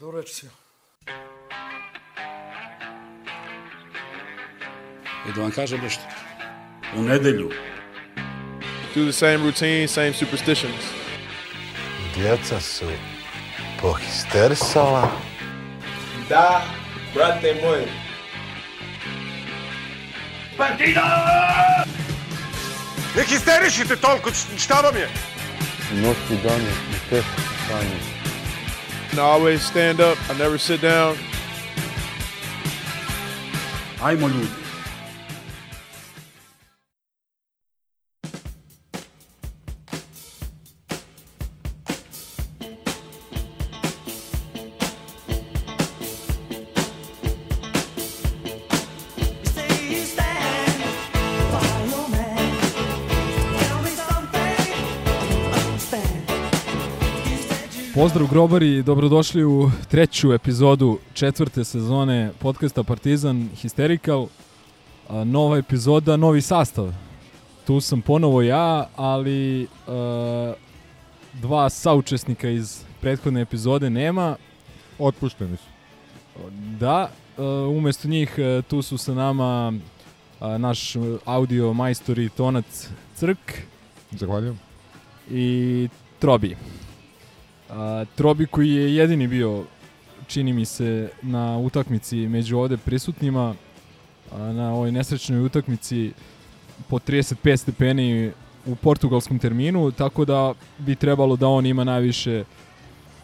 До речи. И да вам кажа нещо. У неделю. Do the same routine, same superstitions. Djeca su pohistersala. Da, brate moj. Партида! Не хистеришите толкова, щаба ми е! Носи дани, не те, Саня. And I always stand up. I never sit down. Ajmo ljudi. Pozdrav grobari i dobrodošli u treću epizodu četvrte sezone podcasta Partizan Hysterical. Nova epizoda, novi sastav. Tu sam ponovo ja, ali dva saučesnika iz prethodne epizode nema. Otpušteni su. Da, umesto njih a, tu su sa nama naš audio majstor i tonac Crk Zahvaljujem. i Trobi. A, Trobi koji je jedini bio, čini mi se, na utakmici među ovde prisutnima, a, na ovoj nesrećnoj utakmici po 35 stepeni u portugalskom terminu, tako da bi trebalo da on ima najviše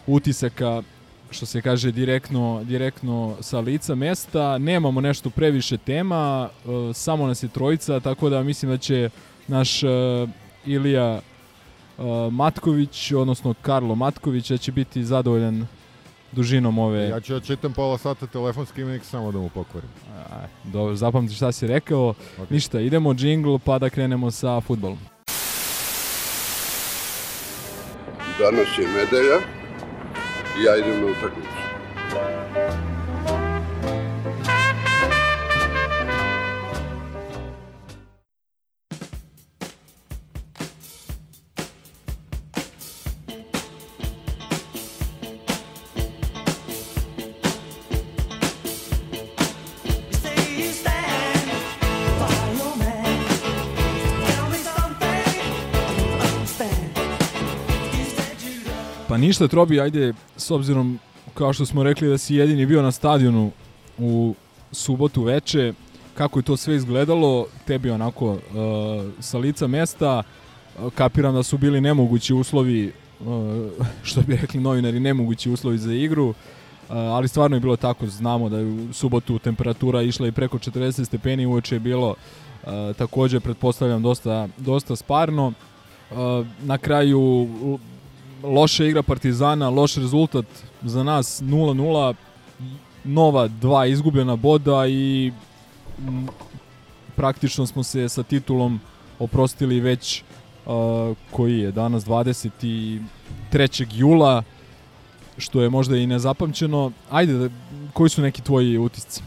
utisaka što se kaže direktno, direktno sa lica mesta. Nemamo nešto previše tema, e, samo nas je trojica, tako da mislim da će naš e, Ilija Matković, odnosno Karlo Matković, da će biti zadovoljan dužinom ove... Ja ću da čitam pola sata telefonski imenik samo da mu pokvarim. A, dobro, zapamti šta si rekao. Ok. Ništa, idemo džingl pa da krenemo sa futbolom. Danas je nedelja i ja idem na utakmicu. Pa ništa, Trobi, ajde, s obzirom, kao što smo rekli da si jedini bio na stadionu u subotu veče, kako je to sve izgledalo, tebi onako uh, sa lica mesta, uh, kapiram da su bili nemogući uslovi, uh, što bi rekli novinari, nemogući uslovi za igru, uh, ali stvarno je bilo tako, znamo da je u subotu temperatura išla i preko 40 stepeni, uveče je bilo uh, takođe, pretpostavljam, dosta, dosta sparno. Uh, na kraju loša igra Partizana, loš rezultat za nas 0-0, nova dva izgubljena boda i praktično smo se sa titulom oprostili već uh, koji je danas 23. jula što je možda i nezapamćeno. Ajde, koji su neki tvoji utisci?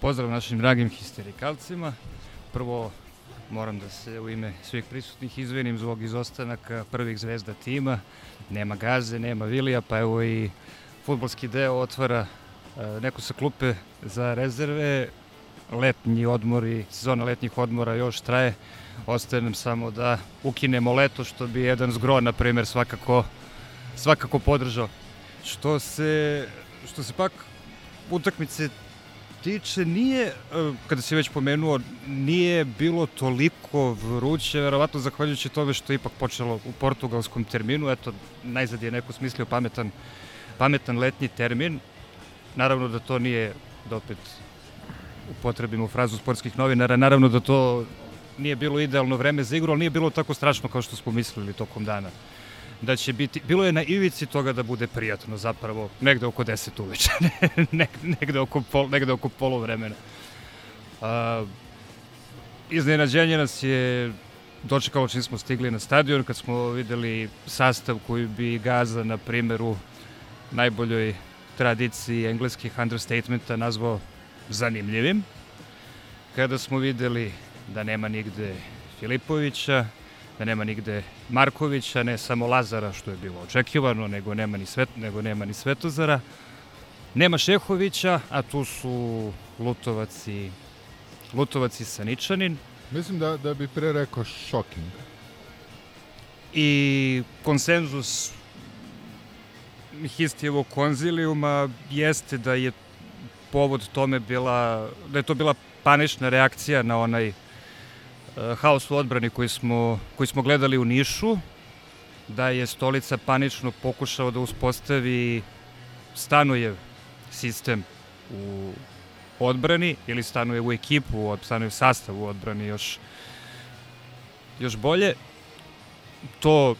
Pozdrav našim dragim histerikalcima. Prvo moram da se u ime svih prisutnih izvinim zbog izostanaka prvih zvezda tima. Nema Gaze, nema Vilija, pa evo i futbolski deo otvara e, neko sa klupe za rezerve. Letnji odmori, sezona letnjih odmora još traje. Ostaje nam samo da ukinemo leto, što bi jedan zgro, na primjer, svakako, svakako podržao. Što se, što se pak utakmice tiče, nije, e, kada si već pomenuo, nije bilo toliko vruće, verovatno zahvaljujući tome što je ipak počelo u portugalskom terminu, eto, najzad je neko smislio pametan, pametan letnji termin. Naravno da to nije, da opet upotrebimo frazu sportskih novinara, naravno da to nije bilo idealno vreme za igru, ali nije bilo tako strašno kao što smo mislili tokom dana da će biti, bilo je na ivici toga da bude prijatno zapravo, negde oko 10 uveče, ne, negde, oko pol, negde oko polovremena. A, iznenađenje nas je dočekalo čim smo stigli na stadion, kad smo videli sastav koji bi Gaza, na primjeru, najboljoj tradiciji engleskih understatementa nazvao zanimljivim. Kada smo videli da nema nigde Filipovića, da nema nigde Markovića, ne samo Lazara, što je bilo očekivano, nego nema ni, Svet, nego nema ni Svetozara. Nema Šehovića, a tu su Lutovac i, Lutovac i Saničanin. Mislim da, da bi pre rekao shocking. I konsenzus Histijevog konzilijuma jeste da je povod tome bila, da je to bila panična reakcija na onaj uh, haos u odbrani koji smo, koji smo gledali u Nišu, da je stolica panično pokušao da uspostavi stanuje sistem u odbrani ili stanuje u ekipu, stanuje u sastavu u odbrani još, još bolje. To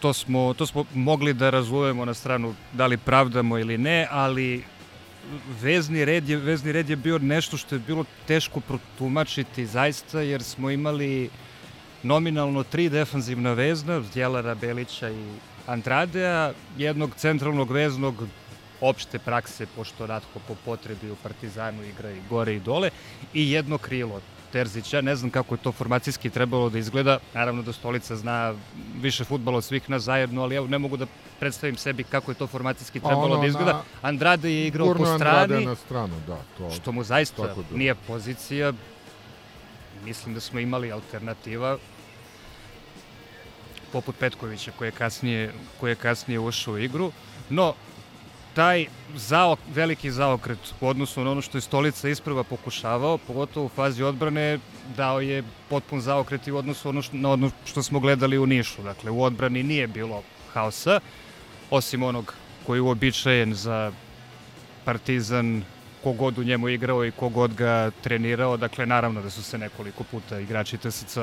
to smo, to smo mogli da razumemo na stranu da li pravdamo ili ne, ali vezni red je, vezni red je bio nešto što je bilo teško protumačiti zaista, jer smo imali nominalno tri defanzivna vezna, Djelara, Belića i Andradea, jednog centralnog veznog opšte prakse, pošto Ratko po potrebi u Partizanu igra i gore i dole, i jedno krilo, Terzića. Ne znam kako je to formacijski trebalo da izgleda. Naravno da Stolica zna više futbala od svih nas zajedno, ali ja ne mogu da predstavim sebi kako je to formacijski trebalo ono, da izgleda. Na... Andrade je igrao po strani. na stranu, da. To, što mu zaista nije pozicija. Mislim da smo imali alternativa poput Petkovića koji je kasnije, koji je kasnije ušao u igru. No, taj zaok, veliki zaokret u odnosu na ono što je stolica isprva pokušavao, pogotovo u fazi odbrane, dao je potpun zaokret i u odnosu ono što, na ono što smo gledali u Nišu. Dakle, u odbrani nije bilo haosa, osim onog koji je uobičajen za Partizan, kogod u njemu igrao i kogod ga trenirao. Dakle, naravno da su se nekoliko puta igrači TSC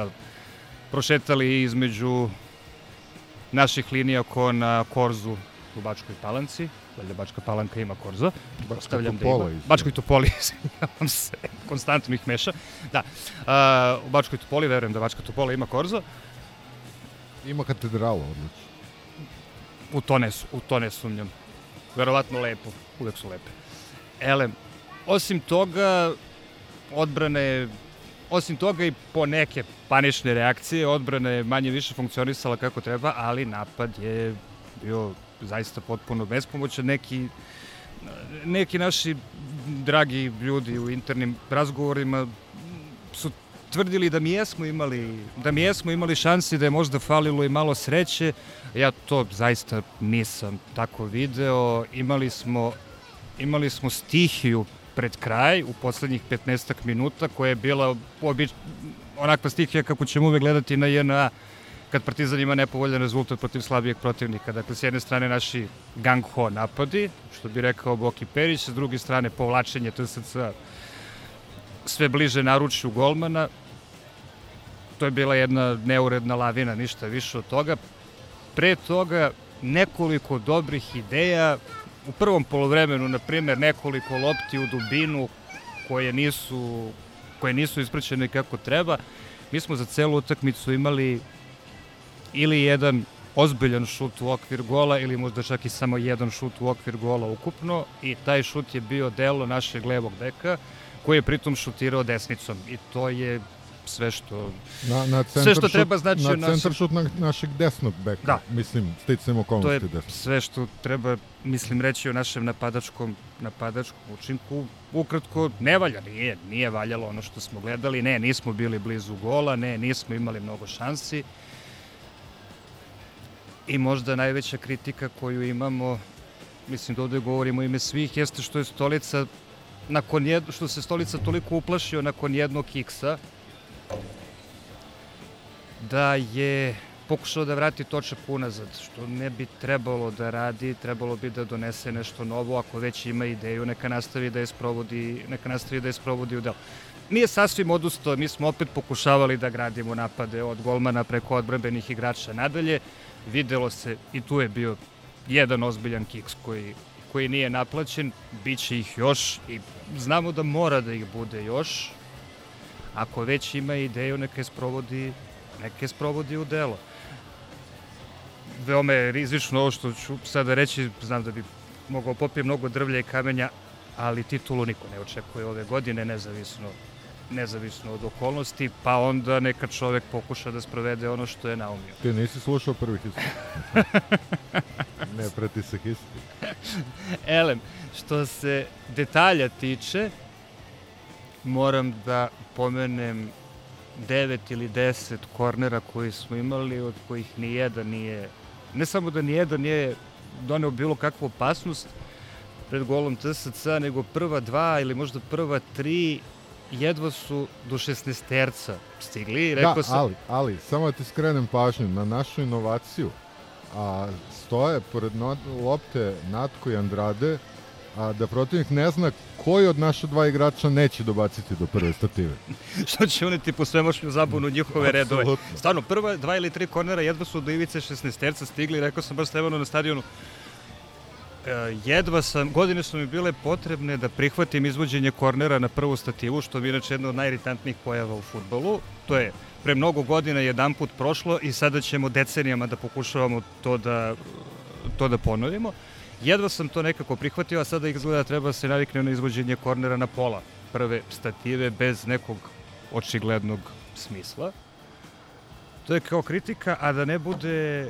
prošetali između naših linija ko na Korzu u Bačkoj Palanci, valjda Bačka Palanka ima korzo. Topola. Da ima. Bačkoj Topoli, izvinjavam se, konstantno ih meša. Da, uh, u Bačkoj Topoli verujem da Bačka Topola ima korzo. Ima katedrala, odlično. U to ne, u to ne sumnjam. Verovatno lepo, uvek su lepe. Ele, osim toga, odbrane osim toga i po neke panične reakcije, odbrana je manje više funkcionisala kako treba, ali napad je bio zaista potpuno bespomoćan. Neki, neki naši dragi ljudi u internim razgovorima su tvrdili da mi jesmo imali, da mi jesmo imali šansi da je možda falilo i malo sreće. Ja to zaista nisam tako video. Imali smo, imali smo stihiju pred kraj u poslednjih 15 minuta koja je bila obič, onakva stihija kako ćemo uvek gledati na JNA kad Partizan ima nepovoljan rezultat protiv slabijeg protivnika. Dakle, s jedne strane naši gang-ho napadi, što bi rekao Boki Perić, s druge strane povlačenje TSC sve bliže naručju golmana. To je bila jedna neuredna lavina, ništa više od toga. Pre toga nekoliko dobrih ideja, u prvom polovremenu, na primer, nekoliko lopti u dubinu koje nisu, koje nisu ispraćene kako treba. Mi smo za celu utakmicu imali ili jedan ozbiljan šut u okvir gola ili možda čak i samo jedan šut u okvir gola ukupno i taj šut je bio delo našeg levog beka koji je pritom šutirao desnicom i to je sve što na, na sve što treba znači na centar šut na, našeg desnog beka. Da. Mislim, sticam okolnosti desnog. To je sve što treba, mislim, reći o našem napadačkom, napadačkom učinku. Ukratko, ne valja, nije, nije valjalo ono što smo gledali, ne, nismo bili blizu gola, ne, nismo imali mnogo šansi. I možda najveća kritika koju imamo, mislim da ovde govorimo ime svih, jeste što je stolica nakon jed, što se stolica toliko uplašio nakon jednog kiksa da je pokušao da vrati točak unazad, što ne bi trebalo da radi, trebalo bi da donese nešto novo, ako već ima ideju, neka nastavi da je sprovodi, neka nastavi da je sprovodi u delu. Nije sasvim odustao, mi smo opet pokušavali da gradimo napade od golmana preko odbranbenih igrača nadalje, videlo se i tu je bio jedan ozbiljan kiks koji, koji nije naplaćen, bit će ih još i znamo da mora da ih bude još. Ako već ima ideju, neka je sprovodi, neka je sprovodi u delo. Veoma je rizično ovo što ću sada reći, znam da bi mogao popije mnogo drvlja i kamenja, ali titulu niko ne očekuje ove godine, nezavisno nezavisno od okolnosti, pa onda neka čovek pokuša da sprovede ono što je naumio. Ti nisi slušao prvi history. ne preti se history. Elem, što se detalja tiče, moram da pomenem 9 ili 10 kornera koji smo imali, od kojih ni jedan nije, ne samo da ni jedan nije doneo bilo kakvu opasnost pred golom TSC, nego prva dva ili možda prva tri jedva su do 16 terca stigli. Rekao da, sam... ali, ali, samo da ti skrenem pažnju na našu inovaciju. A, stoje pored no, lopte Natko i Andrade, a da protivnik ne zna koji od naša dva igrača neće dobaciti do prve stative. Što će uneti po svemošnju zabunu njihove redove. Stvarno, prva dva ili tri kornera jedva su do ivice 16 terca stigli, rekao sam baš Stevanu na stadionu, jedva sam, godine su mi bile potrebne da prihvatim izvođenje kornera na prvu stativu, što je inače jedna od najiritantnijih pojava u futbolu. To je pre mnogo godina jedan put prošlo i sada ćemo decenijama da pokušavamo to da, to da ponovimo. Jedva sam to nekako prihvatio, a sada izgleda da treba se navikne na izvođenje kornera na pola prve stative bez nekog očiglednog smisla. To je kao kritika, a da ne bude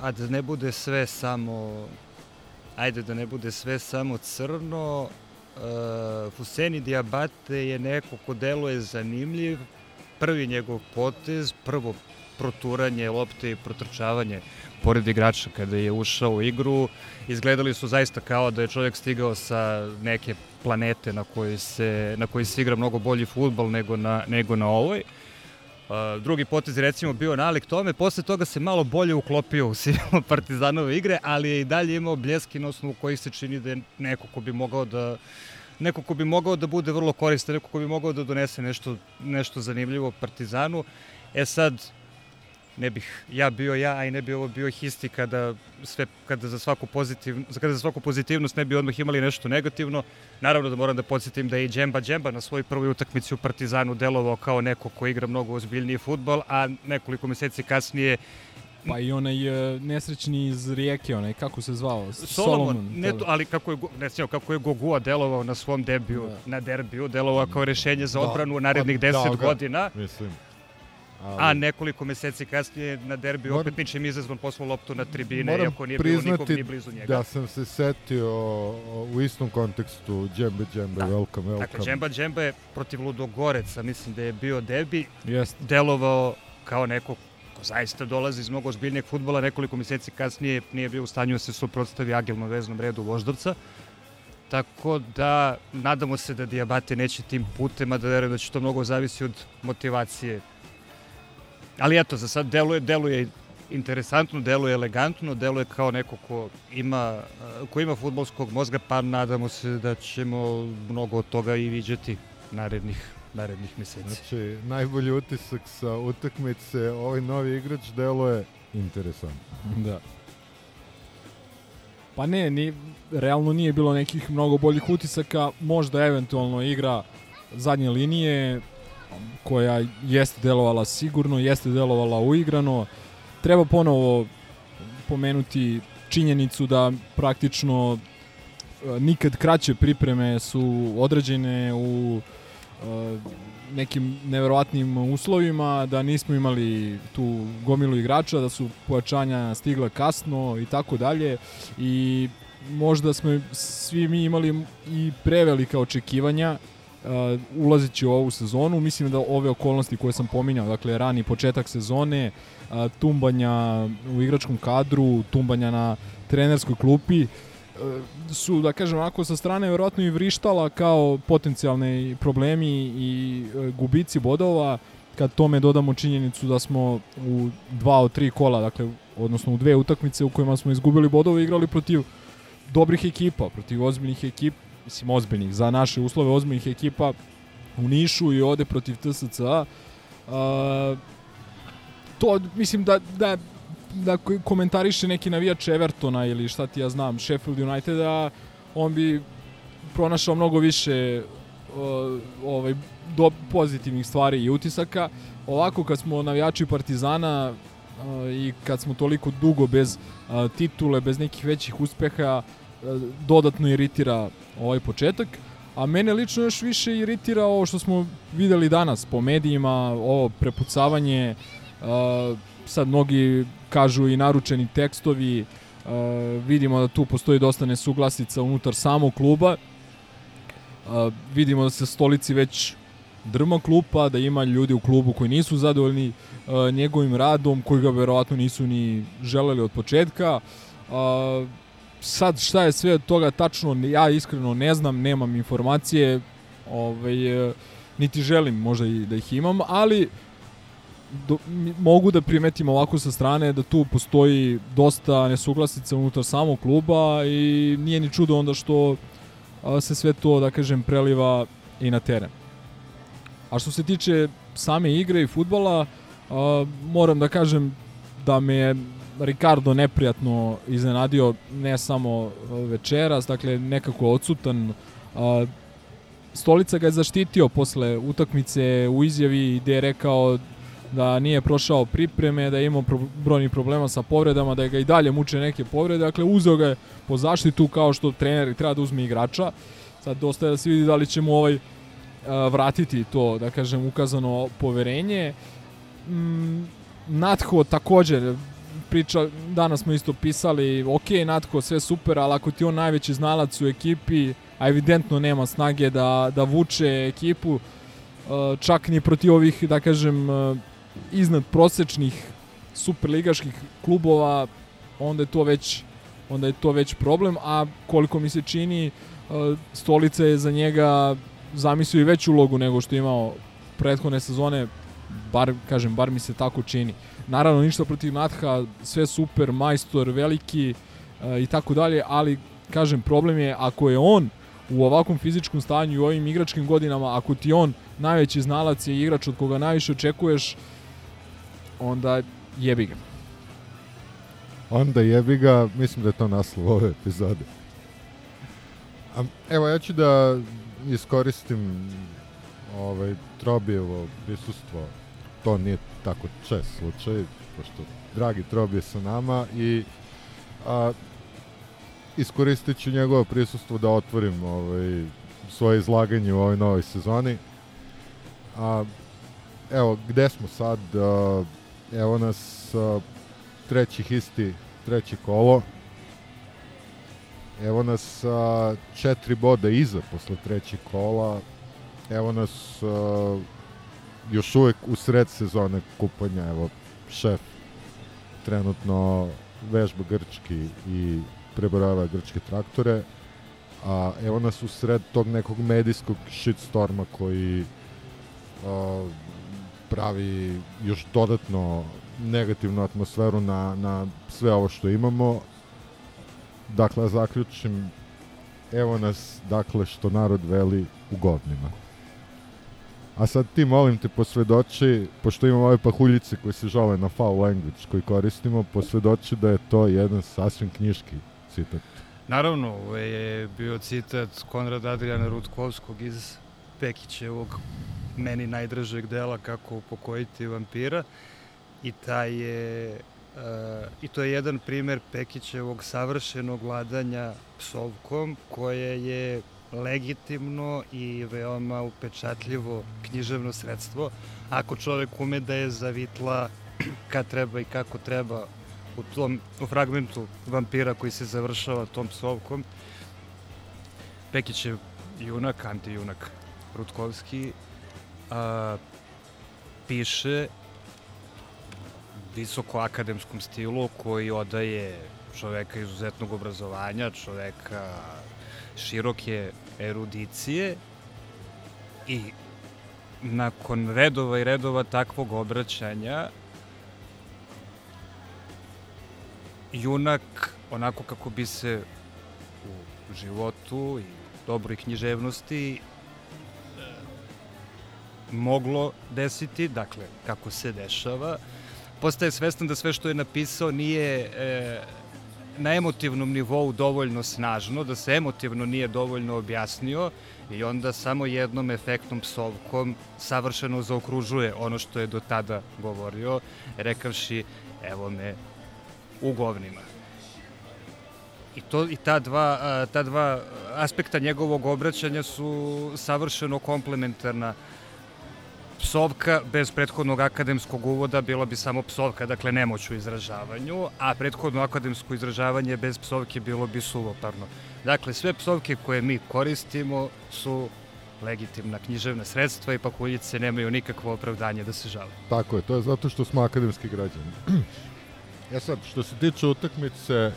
a da ne bude sve samo ajde da ne bude sve samo crno, uh, Fuseni Diabate je neko ko deluje zanimljiv, prvi njegov potez, prvo proturanje lopte i protrčavanje pored igrača kada je ušao u igru. Izgledali su zaista kao da je čovjek stigao sa neke planete na kojoj se, na kojoj se igra mnogo bolji futbol nego na, nego na ovoj. Uh, drugi potez je recimo bio nalik tome, posle toga se malo bolje uklopio u silno Partizanove igre, ali je i dalje imao bljeski na osnovu kojih se čini da je neko ko bi mogao da neko ko bi mogao da bude vrlo koristan, neko ko bi mogao da donese nešto, nešto zanimljivo Partizanu. E sad, ne bih ja bio ja, a i ne bi ovo bio histi kada, sve, kada, za svaku pozitiv, kada za svaku pozitivnost ne bi odmah imali nešto negativno. Naravno da moram da podsjetim da je i Džemba Džemba na svojoj prvoj utakmici u Partizanu delovao kao neko ko igra mnogo ozbiljniji futbol, a nekoliko meseci kasnije Pa i onaj uh, nesrećni iz Rijeke, onaj, kako se zvao? Solomon, Solomon ne to, ali kako je, ne znam, kako je Gogua delovao na svom debiju, da. na derbiju, delovao kao rešenje za da. odbranu da, narednih 10 da, godina. Mislim. Ali... A nekoliko meseci kasnije na derbi Moram... opet ničim izazvan poslao loptu na tribine, iako nije bilo nikog ni blizu njega. da sam se setio u istom kontekstu Džembe Džembe, da. welcome, welcome. Dakle, Džemba Džembe protiv Ludogoreca, mislim da je bio derbi, Jest. delovao kao neko ko zaista dolazi iz mnogo ozbiljnijeg futbola, nekoliko meseci kasnije nije bio u stanju da se suprotstavi agilnom veznom redu Voždovca. Tako da nadamo se da Diabate neće tim putem, a da verujem da će to mnogo zavisi od motivacije Ali eto, za sad deluje, deluje interesantno, deluje elegantno, deluje kao neko ko ima, ko ima futbolskog mozga, pa nadamo se da ćemo mnogo od toga i viđati narednih narednih meseci. Znači, najbolji utisak sa utakmice, ovaj novi igrač deluje interesantno. Da. Pa ne, ni, realno nije bilo nekih mnogo boljih utisaka, možda eventualno igra zadnje linije, koja jeste delovala sigurno, jeste delovala uigrano. Treba ponovo pomenuti činjenicu da praktično e, nikad kraće pripreme su određene u e, nekim neverovatnim uslovima, da nismo imali tu gomilu igrača, da su pojačanja stigla kasno i tako dalje i možda smo svi mi imali i prevelika očekivanja uh, ulazeći u ovu sezonu. Mislim da ove okolnosti koje sam pominjao, dakle rani početak sezone, uh, tumbanja u igračkom kadru, tumbanja na trenerskoj klupi, su, da kažem, ako sa strane verovatno i vrištala kao potencijalne problemi i uh, gubici bodova, kad tome dodamo činjenicu da smo u dva od tri kola, dakle, odnosno u dve utakmice u kojima smo izgubili bodove, igrali protiv dobrih ekipa, protiv ozbiljnih ekipa, mislim ozbiljnih, za naše uslove ozbiljnih ekipa u Nišu i ode protiv TSC-a. Uh, to, mislim da, da, da komentariše neki navijač Evertona ili šta ti ja znam, Sheffield Uniteda, on bi pronašao mnogo više uh, ovaj, do, pozitivnih stvari i utisaka. Ovako kad smo navijači Partizana uh, i kad smo toliko dugo bez uh, titule, bez nekih većih uspeha, dodatno iritira ovaj početak, A mene lično još više iritira ovo što smo videli danas po medijima, ovo prepucavanje, uh, sad mnogi kažu i naručeni tekstovi, uh, vidimo da tu postoji dosta nesuglasica unutar samog kluba, uh, vidimo da se stolici već drma klupa, da ima ljudi u klubu koji nisu zadovoljni uh, njegovim radom, koji ga verovatno nisu ni želeli od početka. Uh, sad šta je sve od toga tačno, ja iskreno ne znam, nemam informacije, ovaj, uh, niti želim možda i da ih imam, ali do, mogu da primetim ovako sa strane da tu postoji dosta nesuglasica unutar samog kluba i nije ni čudo onda što se sve to, da kažem, preliva i na teren. A što se tiče same igre i futbala, moram da kažem da me Ricardo neprijatno iznenadio ne samo večeras, dakle nekako odsutan. Stolica ga je zaštitio posle utakmice u izjavi gde je rekao da nije prošao pripreme, da je imao brojni problema sa povredama, da ga i dalje muče neke povrede, dakle uzeo ga je po zaštitu kao što trener treba da uzme igrača. Sad dosta je da se vidi da li će mu ovaj vratiti to, da kažem, ukazano poverenje. Mm, Natho također priča, danas smo isto pisali, ok, Natko, sve super, ali ako ti on najveći znalac u ekipi, a evidentno nema snage da, da vuče ekipu, čak ni protiv ovih, da kažem, iznad prosečnih superligaških klubova, onda je to već onda je to već problem, a koliko mi se čini, stolica je za njega zamislio i veću ulogu nego što je imao prethodne sezone, bar, kažem, bar mi se tako čini. Naravno, ništa protiv Natha, sve super, majstor, veliki e, i tako dalje, ali, kažem, problem je ako je on u ovakvom fizičkom stanju i u ovim igračkim godinama, ako ti on najveći znalac je igrač od koga najviše očekuješ, onda jebi ga. Onda jebi ga, mislim da je to naslov ove epizode. A, evo, ja ću da iskoristim ovaj, Trobijevo prisustvo. To nije tako čest slučaj, pošto dragi Trobi je sa nama i a, iskoristit ću njegovo prisustvo da otvorim ovaj, svoje izlaganje u ovoj novoj sezoni. A, evo, gde smo sad? A, evo nas a, treći histi, treće kolo. Evo nas a, četiri boda iza posle trećeg kola. Evo nas a, još uvek u sred sezone kupanja. Evo, šef trenutno vežba grčki i preborava grčke traktore. A evo nas u sred tog nekog medijskog shitstorma koji a, pravi još dodatno negativnu atmosferu na, na sve ovo što imamo Dakle, zaključim, evo nas, dakle, što narod veli u govnima. A sad ti, molim te, posvedoči, pošto imamo ove pahuljice koje se žale na foul language koji koristimo, posvedoči da je to jedan sasvim knjiški citat. Naravno, ovo je bio citat Konrada Adriana Rutkovskog iz Pekićevog meni najdražeg dela kako upokojiti vampira i taj je I to je jedan primer Pekićevog savršenog vladanja psovkom koje je legitimno i veoma upečatljivo književno sredstvo. Ako čovek ume da je zavitla kad treba i kako treba u tom u fragmentu vampira koji se završava tom psovkom, Pekićev junak, antijunak Rutkovski, a, piše visoko akademskom stilu koji odaje čoveka izuzetnog obrazovanja, čoveka široke erudicije i nakon redova i redova takvog obraćanja junak onako kako bi se u životu i dobroj književnosti e, moglo desiti, dakle kako se dešava, postaje svestan da sve što je napisao nije e, na emotivnom nivou dovoljno snažno, da se emotivno nije dovoljno objasnio i onda samo jednom efektnom psovkom savršeno zaokružuje ono što je do tada govorio, rekavši evo me u govnima. I, to, i ta, dva, ta dva aspekta njegovog obraćanja su savršeno komplementarna. Psovka bez prethodnog akademskog uvoda bila bi samo psovka, dakle nemoć u izražavanju, a prethodno akademsko izražavanje bez psovke bilo bi suvoparno. Dakle, sve psovke koje mi koristimo su legitimna književna sredstva i pakuljice nemaju nikakvo opravdanje da se žale. Tako je, to je zato što smo akademski građani. e sad, što se tiče utakmice,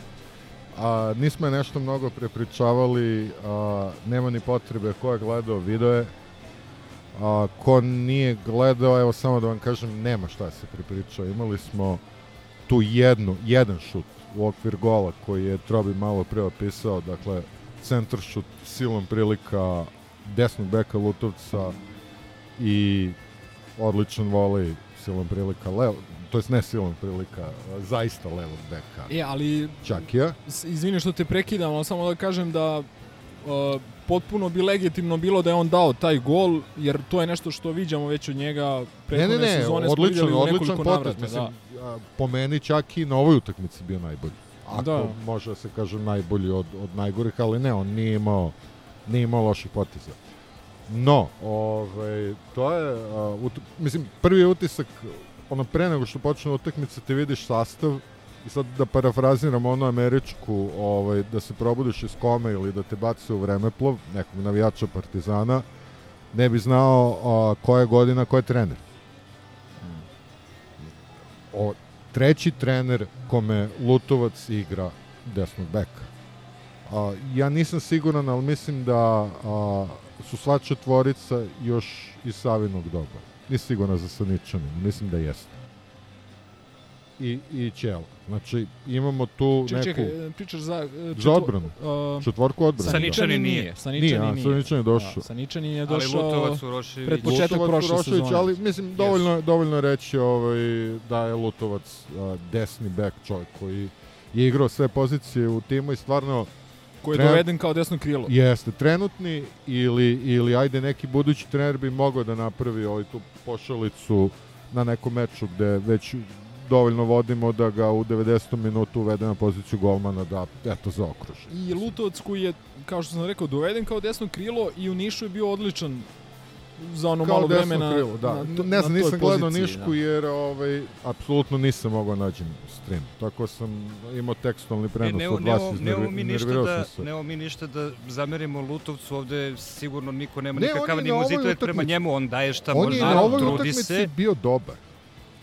a, nismo je nešto mnogo prepričavali, a, nema ni potrebe ko je gledao video je, a, ko nije gledao, evo samo da vam kažem, nema šta se prepričao. Imali smo tu jednu, jedan šut u okvir gola koji je Trobi malo pre opisao, dakle, centar šut silom prilika desnog beka Lutovca i odličan volej silom prilika levo, to jest ne silom prilika, zaista levog beka. E, ali... Čakija. Izvini što te prekidam, ali samo da kažem da uh, potpuno bi legitimno bilo da je on dao taj gol, jer to je nešto što viđamo već od njega prethodne ne, ne, ne, sezone. odličan, odličan potez. navrata, Mislim, da. po meni čak i na ovoj utakmici bio najbolji. Ako Da. može da se kaže najbolji od, od najgorih, ali ne, on nije imao, nije imao loših poteza. No, ovaj, to je, a, ut, mislim, prvi utisak, ono pre nego što počne utakmica, ti vidiš sastav i sad da parafraziram onu američku, ovaj, da se probudiš iz kome ili da te baci u vremeplov, nekog navijača Partizana, ne bi znao a, koja je godina, ko je trener. O, treći trener kome Lutovac igra desnog beka. A, ja nisam siguran, ali mislim da a, su sva četvorica još iz Savinog doba. Nisam siguran za Saničanin, mislim da jeste. I, i Ćelo. Znači, imamo tu Čekaj, neku... čekaj, pričaš za... e, Za odbranu. Uh, Četvorku odbranu. Saničanin nije. Nije, Saničanin a, nije. Saničanin je došao. Da, Saničanin je Ali došao... Lutovac Urošević... pred početak Lutovac, prošle sezone. ali mislim dovoljno dovoljno je reći ovaj da je Lutovac a, desni bek čovjek koji je igrao sve pozicije u timu i stvarno koji je Treba- doveden kao desno krilo. jeste trenutni ili ili ajde neki budući trener bi mogao da napravi ovaj tu pošalicu na nekom meču gde već dovoljno vodimo da ga u 90. minutu uvede na poziciju golmana da eto zaokruži. I Lutovac koji je, kao što sam rekao, doveden kao desno krilo i u Nišu je bio odličan za ono Kao malo desno vremena krilo, da. na, ne na znam, nisam gledao Nišku jer ovaj, apsolutno nisam mogao nađem stream. Tako sam imao tekstualni E, prenos ne, od ne, vas, ne, nemamo mi ništa da, se. nemamo mi ništa da zamerimo Lutovcu, ovde sigurno niko nema Ne, nikakav on ovoj animozitet prema njemu, on daje šta On može, je na ovoj trudi utakmici se, bio dobar.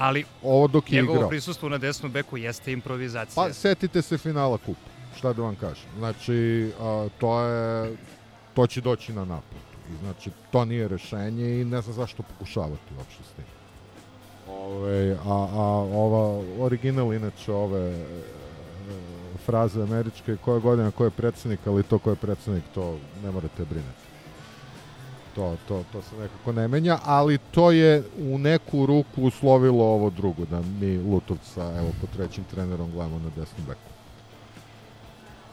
Ali Ovo dok je njegovo igrao. prisustvo na desnom beku jeste improvizacija. Pa setite se finala kupa. Šta da vam kažem. Znači, a, to je to će doći na naplatu. I znači, to nije rešenje i ne znam zašto pokušavati uopšte s tim. Ove, a, a ova original inače ove e, fraze američke koja godina ko je predsednik, ali to ko je predsednik to ne morate brinuti. To, to, to se nekako ne menja, ali to je u neku ruku uslovilo ovo drugo, da mi Lutovca, evo, po trećim trenerom gledamo na desnom beku.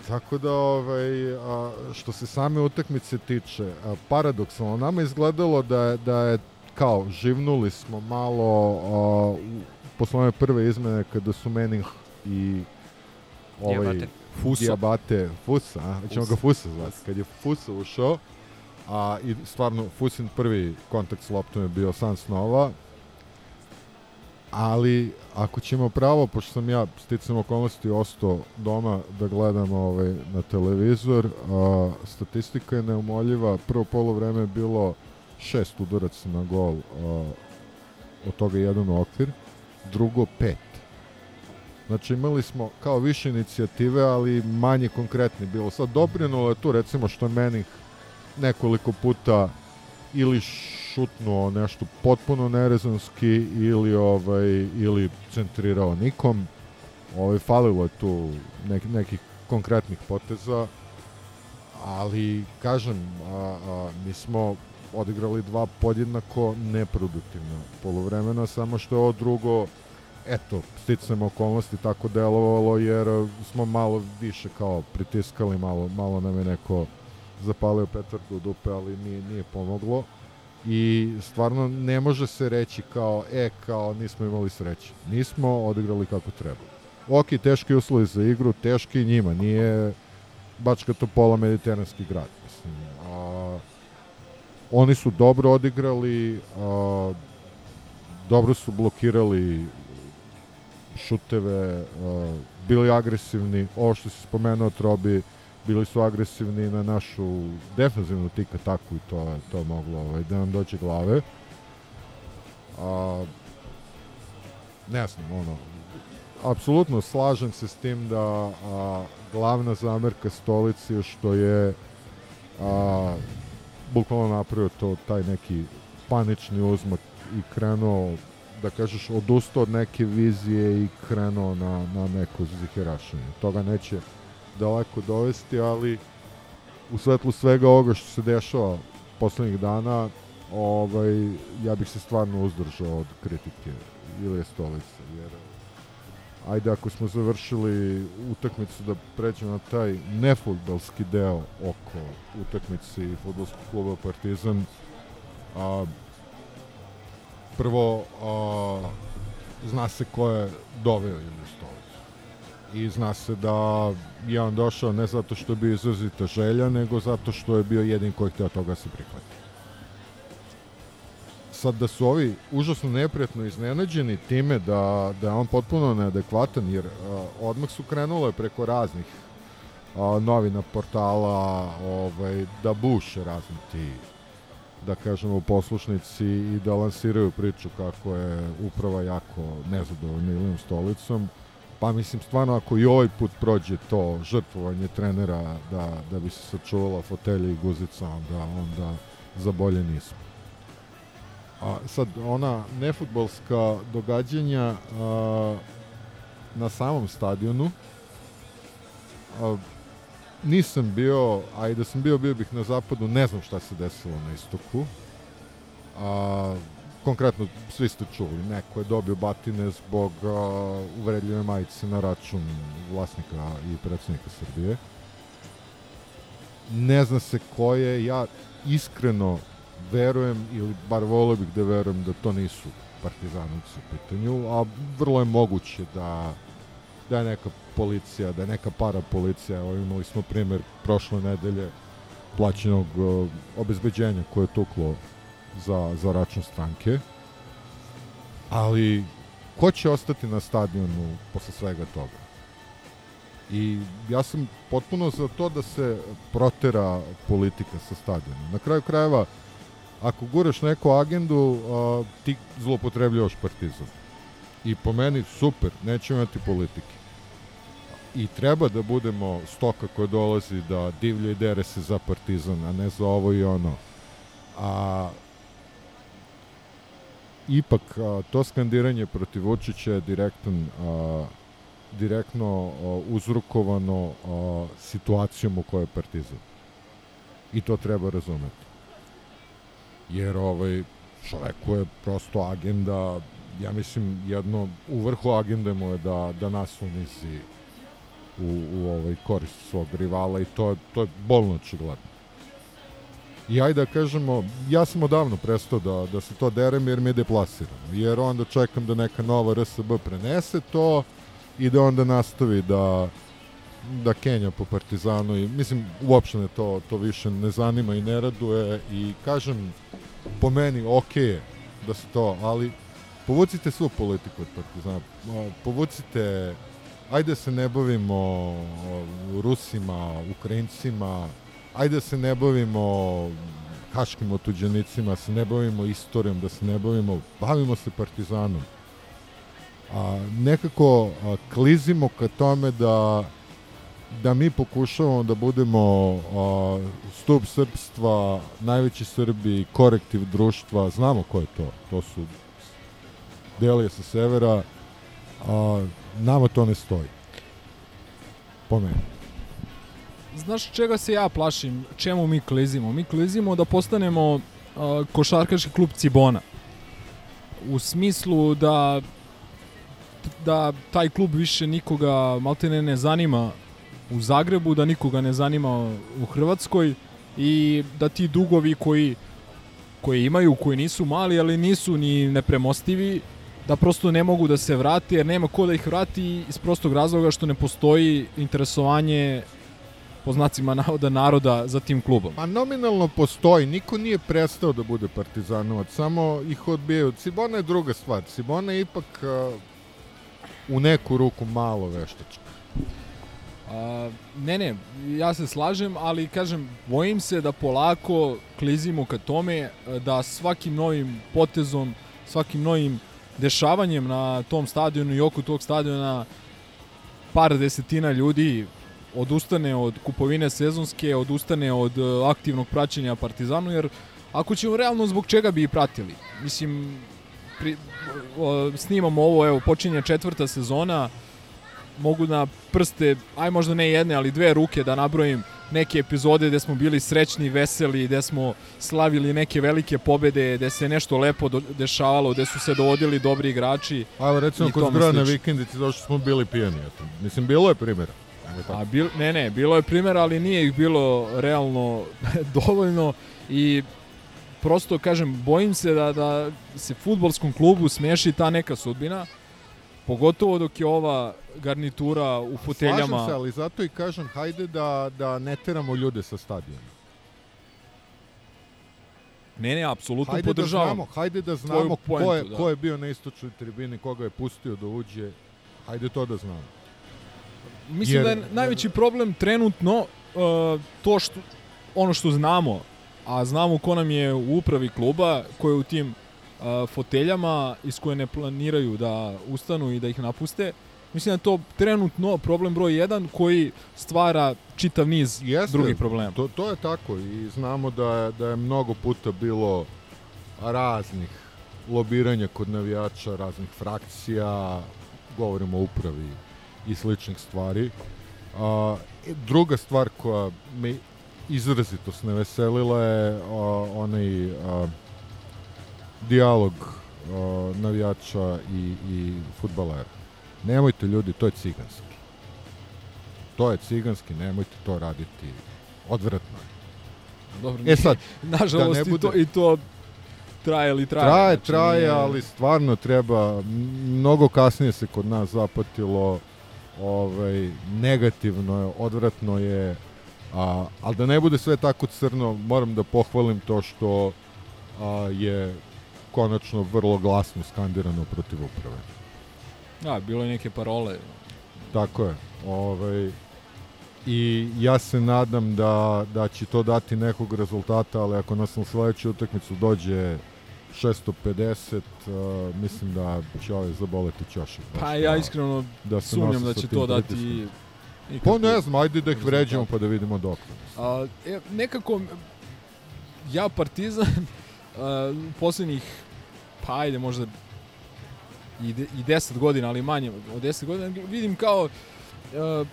Tako da, ovaj, a, što se same utakmice tiče, a, paradoksalno, nama izgledalo da, je- da je kao, živnuli smo malo a, u, posle one prve izmene kada su Mening i ovaj, Diabate. Fuso. Diabate, Fusa, a? ćemo ga Fusa zvati, kad je Fusa ušao, a i stvarno Fusin prvi kontakt s loptom je bio san snova, ali ako ćemo pravo, pošto sam ja sticam okolnosti ostao doma da gledam ovaj, na televizor, a, statistika je neumoljiva, prvo polovreme je bilo šest udaraca na gol, a, od toga jedan okvir, drugo pet. Znači imali smo kao više inicijative, ali manje konkretni bilo. Sad doprinulo je tu recimo što Menih nekoliko puta ili šutnuo nešto potpuno nerezonski ili ovaj ili centrirao nikom. Ovaj falilo je tu nek, nekih konkretnih poteza. Ali kažem, a, a, mi smo odigrali dva podjednako neproduktivna polovremena, samo što je ovo drugo eto, sticam okolnosti tako delovalo jer smo malo više kao pritiskali, malo, malo nam je neko zapalio petardu u dupe, ali nije, nije pomoglo. I stvarno ne može se reći kao, e, kao nismo imali sreće. Nismo odigrali kako treba. Ok, teški uslovi za igru, teški njima, nije Bačka Topola mediteranski grad. Mislim, a, oni su dobro odigrali, a, dobro su blokirali šuteve, a, bili agresivni, ovo što si spomenuo Trobi, bili su agresivni na našu defensivnu tika taku i to, to je moglo ovaj, da nam dođe glave. A, ne znam, ono, apsolutno slažem se s tim da a, glavna zamerka stolici je što je a, bukvalno napravio to taj neki panični uzmak i krenuo da kažeš odustao od neke vizije i krenuo na, na neko ziherašenje. Toga neće daleko dovesti, ali u svetlu svega ovoga što se dešava poslednjih dana, ovaj, ja bih se stvarno uzdržao od kritike Ilije Stolice, jer ajde ako smo završili utakmicu da pređemo na taj nefutbalski deo oko utakmice i futbolskog kluba Partizan, a, prvo a, zna se ko je doveo Iliju Stolicu i zna se da je on došao ne zato što je bio izrazita želja, nego zato što je bio jedin koji hteo toga se prihvati. Sad da su ovi užasno neprijatno iznenađeni time da, da je on potpuno neadekvatan, jer a, odmah su krenule preko raznih a, novina, portala, ovaj, da buše razni ti da kažemo poslušnici i da lansiraju priču kako je uprava jako nezadovoljna Ilijom stolicom pa mislim stvarno ako i ovaj put prođe to žrtvovanje trenera da, da bi se sačuvala fotelja i guzica onda, onda za bolje nismo A sad, ona nefutbolska događanja a, na samom stadionu, a, nisam bio, a i da sam bio, bio bih na zapadu, ne znam šta se desilo na istoku. A, konkretno, svi ste čuli, neko je dobio batine zbog a, uvredljive majice na račun vlasnika i predsednika Srbije. Ne zna se ko je, ja iskreno verujem, ili bar volio bih da verujem da to nisu partizanovci u pitanju, a vrlo je moguće da da je neka policija, da je neka para policija, evo imali smo primer prošle nedelje plaćenog uh, obezbeđenja koje je tuklo za, za račun stranke, ali ko će ostati na stadionu posle svega toga? I ja sam potpuno za to da se protera politika sa stadiona. Na kraju krajeva, ako guraš neku agendu, a, ti zlopotrebljavaš partizan. I po meni super, nećemo imati politike. I treba da budemo stoka koja dolazi da divlja i dere se za partizan, a ne za ovo i ono. A ipak a, to skandiranje protiv Vučića je direktan a, direktno a, uzrukovano a, situacijom u kojoj je partizan. I to treba razumeti jer ovaj, čoveku je prosto agenda, ja mislim, jedno, u vrhu agende mu je da, da nas unizi u, u ovaj korist svog rivala i to, to je bolno očigledno. I ajde da kažemo, ja sam odavno prestao da, da se to derem jer mi je. Jer onda čekam da neka nova RSB prenese to i da onda nastavi da da Kenja po Partizanu i mislim uopšte ne to to više ne zanima i ne raduje i kažem po meni ok je da se to, ali povucite svu politiku od Partizana. Povucite, ajde se ne bavimo Rusima, Ukrajincima, ajde se ne bavimo haškim otuđenicima, se ne bavimo istorijom, da se ne bavimo, bavimo se Partizanom. A, nekako a, klizimo ka tome da da mi pokušavamo da budemo a, stup srpstva, najveći Srbi, korektiv društva, znamo ko je to, to su delije sa severa, a, nama to ne stoji. Po meni. Znaš čega se ja plašim? Čemu mi klizimo? Mi klizimo da postanemo a, košarkaški klub Cibona. U smislu da da taj klub više nikoga maltene ne zanima u Zagrebu, da nikoga ne zanima u Hrvatskoj i da ti dugovi koji koji imaju, koji nisu mali, ali nisu ni nepremostivi, da prosto ne mogu da se vrati, jer nema ko da ih vrati iz prostog razloga što ne postoji interesovanje po znacima navoda naroda za tim klubom. Pa nominalno postoji, niko nije prestao da bude partizanovac, samo ih odbijaju. Cibona je druga stvar, Cibona je ipak uh, u neku ruku malo veštačka. A, ne, ne, ja se slažem, ali kažem, bojim se da polako klizimo ka tome da svakim novim potezom, svakim novim dešavanjem na tom stadionu i oko tog stadiona par desetina ljudi odustane od kupovine sezonske, odustane od e, aktivnog praćenja Partizanu, jer ako ćemo realno zbog čega bi i pratili? Mislim, pri, o, snimamo ovo, evo, počinje četvrta sezona, mogu na prste, aj možda ne jedne, ali dve ruke da nabrojim neke epizode gde smo bili srećni, veseli, gde smo slavili neke velike pobede, gde se nešto lepo do, dešavalo, gde su se dovodili dobri igrači. A evo recimo kod tome zbroja na slično. vikendici zato što smo bili pijani. eto. Mislim, bilo je primjera. A bil, ne, ne, bilo je primjera, ali nije ih bilo realno dovoljno i prosto kažem, bojim se da, da se futbolskom klubu smeši ta neka sudbina, pogotovo dok je ova garnitura u foteljama. Slažem se, ali zato i kažem, hajde da, da ne teramo ljude sa stadiona. Ne, ne, apsolutno Hajde da podržavam. znamo, hajde da znamo ko, poentu, je, da. ko je bio na istočnoj tribini, koga je pustio da uđe. Hajde to da znamo. Mislim Jer- da je najveći problem trenutno uh, to što ono što znamo, a znamo ko nam je u upravi kluba, ko je u tim uh, foteljama iz koje ne planiraju da ustanu i da ih napuste. Mislim da je to trenutno problem broj 1 koji stvara čitav niz Jeste, drugih problema. To, to je tako i znamo da je, da je mnogo puta bilo raznih lobiranja kod navijača, raznih frakcija, govorimo o upravi i sličnih stvari. A, druga stvar koja me izrazito ne veselila je a, onaj a, dijalog a, navijača i, i futbalera. Nemojte ljudi, to je ciganski. To je ciganski, nemojte to raditi. Odvratno je. Dobro, E sad, nažalost da ne i, to, bude- i to traje li traje. Traje, znači traje, nije- ali stvarno treba, mnogo kasnije se kod nas zapatilo, ovaj, negativno je, odvratno je, a, ali da ne bude sve tako crno, moram da pohvalim to što a, je konačno vrlo glasno skandirano protiv uprave. Da, bilo je neke parole. Tako je. Ovaj, I ja se nadam da, da će to dati nekog rezultata, ali ako nas na sledeću utakmicu dođe 650, uh, mislim da će ovaj zaboleti ćošak. Pa ja da- iskreno da sumnjam da će to dati pritiskom. Pa ne znam, ajde da ih vređamo pa da vidimo dok. A, e, nekako ja Partizan a, poslednjih pa ajde možda i, de, i 10 godina, ali manje od 10 godina vidim kao a,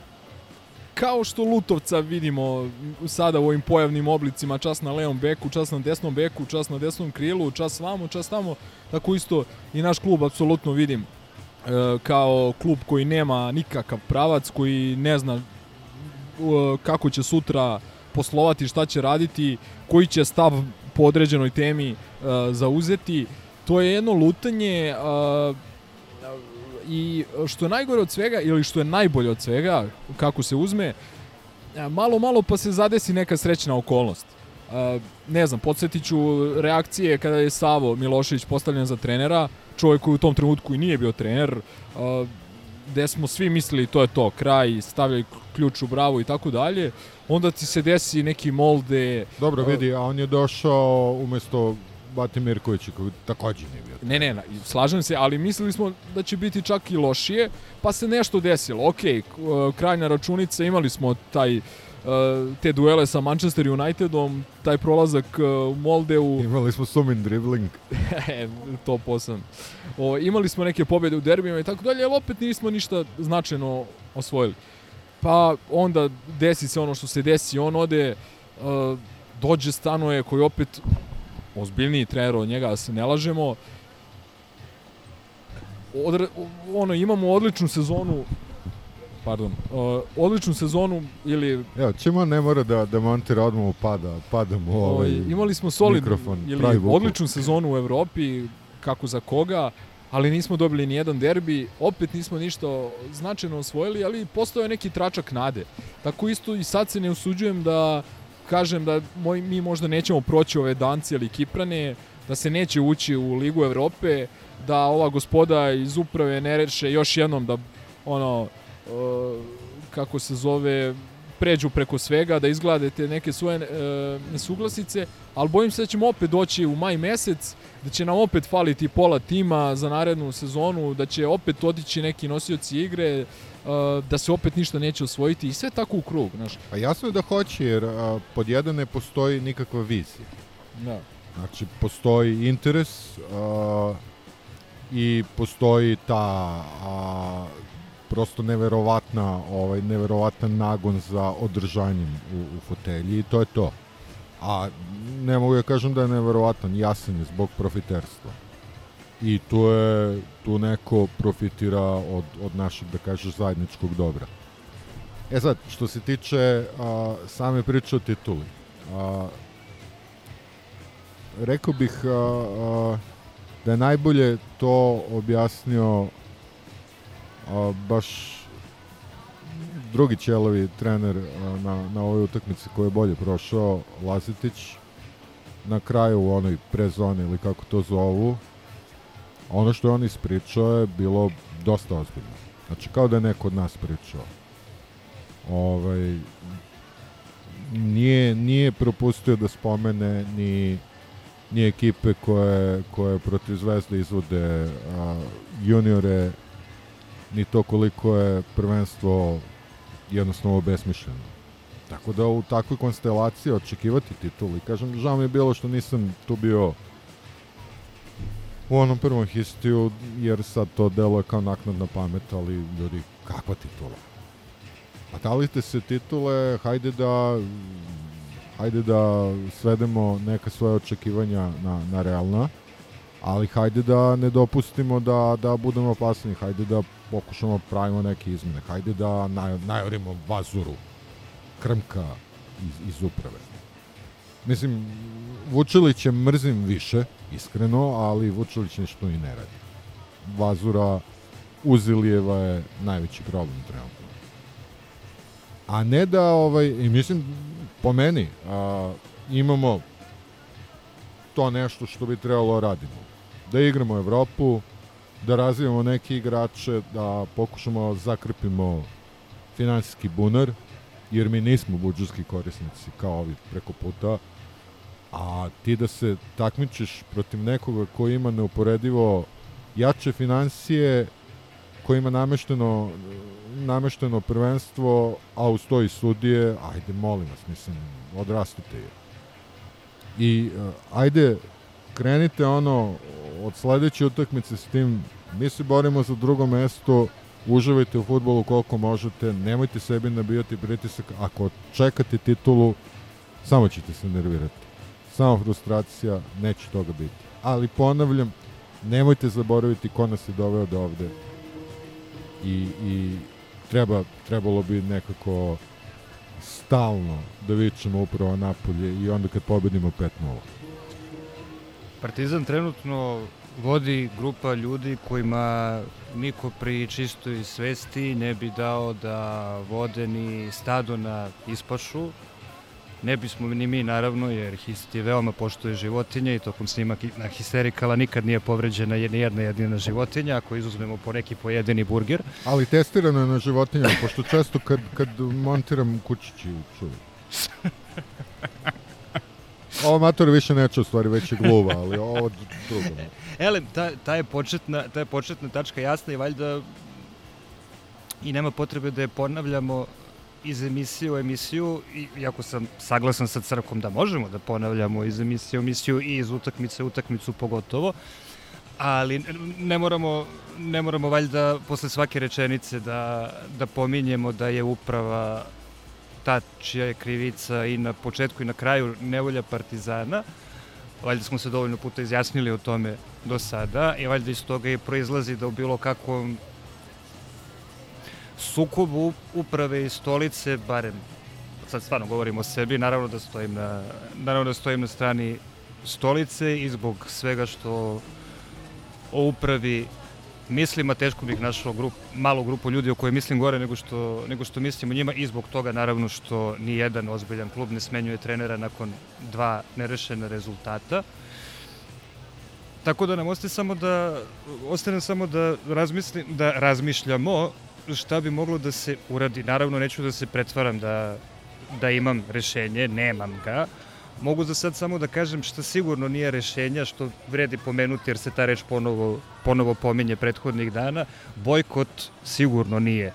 kao što Lutovca vidimo sada u ovim pojavnim oblicima, čas na levom beku, čas na desnom beku, čas na desnom krilu, čas vamo, čas tamo, tako isto i naš klub apsolutno vidim e, kao klub koji nema nikakav pravac, koji ne zna u- kako će sutra poslovati, šta će raditi, koji će stav po određenoj temi uh, zauzeti. To je jedno lutanje uh, i što je najgore od svega ili što je najbolje od svega, kako se uzme, a, malo, malo pa se zadesi neka srećna okolnost. Uh, ne znam, podsjetit ću reakcije kada je Savo Milošević postavljen za trenera, čovjek koji u tom trenutku i nije bio trener, uh, gde smo svi mislili to je to, kraj, stavljaj ključ u bravu i tako dalje, onda ti se desi neki molde... Dobro, vidi, a on je došao umesto Bati Mirkovića, koji takođe nije bio. Ne, ne, slažem se, ali mislili smo da će biti čak i lošije, pa se nešto desilo. Ok, k- uh, krajnja računica, imali smo taj uh, te duele sa Manchester Unitedom, taj prolazak uh, u Moldeu, Imali smo sumin dribling. E, to posam. O, imali smo neke pobjede u derbijima i tako dalje, ali opet nismo ništa značajno osvojili. Pa onda desi se ono što se desi, on ode, dođe stanuje koji opet ozbiljniji trener od njega, da se ne lažemo. Odre, ono, imamo odličnu sezonu pardon, uh, odličnu sezonu ili Evo, čemu ne mora da, da montira odmah pada, pada mu ovaj, Ovaj, imali smo solidnu mikrofon, ili odličnu sezonu u Evropi, kako za koga, ali nismo dobili ni jedan derbi, opet nismo ništa značajno osvojili, ali postoje neki tračak nade. Tako isto i sad se ne usuđujem da kažem da moj, mi možda nećemo proći ove Danci ili Kiprane, da se neće ući u Ligu Evrope, da ova gospoda iz uprave ne reše još jednom da ono uh, kako se zove pređu preko svega, da izgledate neke svoje e, nesuglasice, ali bojim se da ćemo opet doći u maj mesec, da će nam opet faliti pola tima za narednu sezonu, da će opet otići neki nosioci igre, e, da se opet ništa neće osvojiti i sve tako u krug. Znaš. A jasno je da hoće, jer a, pod jedan ne postoji nikakva vizija. Da. Znači, postoji interes a, i postoji ta a, prosto neverovatna, ovaj, neverovatan nagon za održanjem u, u fotelji i to je to. A ne mogu da kažem da je neverovatan, jasan je zbog profiterstva. I tu je, tu neko profitira od, od našeg, da kažeš, zajedničkog dobra. E sad, što se tiče a, same priče o tituli, a, rekao bih a, a, da je najbolje to objasnio a, baš drugi ćelovi trener a, na, na ovoj utakmici koji je bolje prošao, Lazetić, na kraju u onoj prezoni ili kako to zovu, ono što je on ispričao je bilo dosta ozbiljno. Znači, kao da je neko od nas pričao. Ovaj, nije, nije propustio da spomene ni, ni ekipe koje, koje protiv Zvezde izvode a, juniore ni to koliko je prvenstvo jednostavno besmišljeno. Tako da u takvoj konstelaciji očekivati titul i kažem, žao mi je bilo što nisam tu bio u onom prvom histiju, jer sad to delo je kao naknadna pamet, ali ljudi, kakva titula? Pa dalite se titule, hajde da hajde da svedemo neka svoje očekivanja na, na realna, ali hajde da ne dopustimo da, da budemo opasni, hajde da pokušamo pravimo neke izmene, hajde da naj, najorimo vazuru krmka iz, iz uprave. Mislim, Vučiliće mrzim više, iskreno, ali Vučilić nešto i ne radi. Vazura Uzilijeva je najveći problem trenutno. A ne da, ovaj, i mislim, po meni, a, imamo to nešto što bi trebalo da radimo. Da igramo Evropu, da razvijamo neke igrače, da pokušamo da zakrpimo finansijski bunar, jer mi nismo budžetski korisnici kao ovi preko puta, a ti da se takmičiš protiv nekoga koji ima neuporedivo jače financije, koji ima namešteno, namešteno prvenstvo, a uz to i sudije, ajde, molim vas, mislim, odrastite je. I uh, ajde, krenite ono od sledeće utakmice s tim, mi se borimo za drugo mesto, uživajte u futbolu koliko možete, nemojte sebi nabijati pritisak, ako čekate titulu, samo ćete se nervirati. Samo frustracija, neće toga biti. Ali ponavljam, nemojte zaboraviti ko nas je doveo do ovde. I, i treba, trebalo bi nekako stalno da vičemo upravo napolje i onda kad pobedimo 5-0. Partizan trenutno vodi grupa ljudi kojima niko pri čistoj svesti ne bi dao da vode ni stado na ispašu. Ne bismo ni mi naravno, jer Histi veoma poštuje životinje i tokom snima na Histerikala nikad nije povređena ni jedna jedina životinja, ako izuzmemo po neki pojedini burger. Ali testirano je na životinjama, pošto često kad, kad montiram kućići čuju. Ovo mator više neće u stvari, već je gluva, ali ovo drugo. Ele, ta, ta, je početna, ta je početna tačka jasna i valjda i nema potrebe da je ponavljamo iz emisije u emisiju, iako sam saglasan sa crkom da možemo da ponavljamo iz emisije u emisiju i iz utakmice u utakmicu pogotovo, ali ne moramo, ne moramo valjda posle svake rečenice da, da pominjemo da je uprava ta čija je krivica i na početku i na kraju nevolja Partizana. Valjda smo se dovoljno puta izjasnili o tome do sada i valjda iz toga i proizlazi da u bilo kakvom sukobu uprave i stolice, barem sad stvarno govorim o sebi, naravno da stojim na, naravno da stojim na strani stolice i zbog svega što o upravi mislim, a teško bih našao grup, malu grupu ljudi o kojoj mislim gore nego što, nego što mislim o njima i zbog toga naravno što ni jedan ozbiljan klub ne smenjuje trenera nakon dva nerešena rezultata. Tako da nam ostaje samo da ostane samo da razmislim da razmišljamo šta bi moglo da se uradi. Naravno neću da se pretvaram da da imam rešenje, nemam ga. Mogu za sad samo da kažem šta sigurno nije rešenja, što vredi pomenuti jer se ta reč ponovo, ponovo pominje prethodnih dana. Bojkot sigurno nije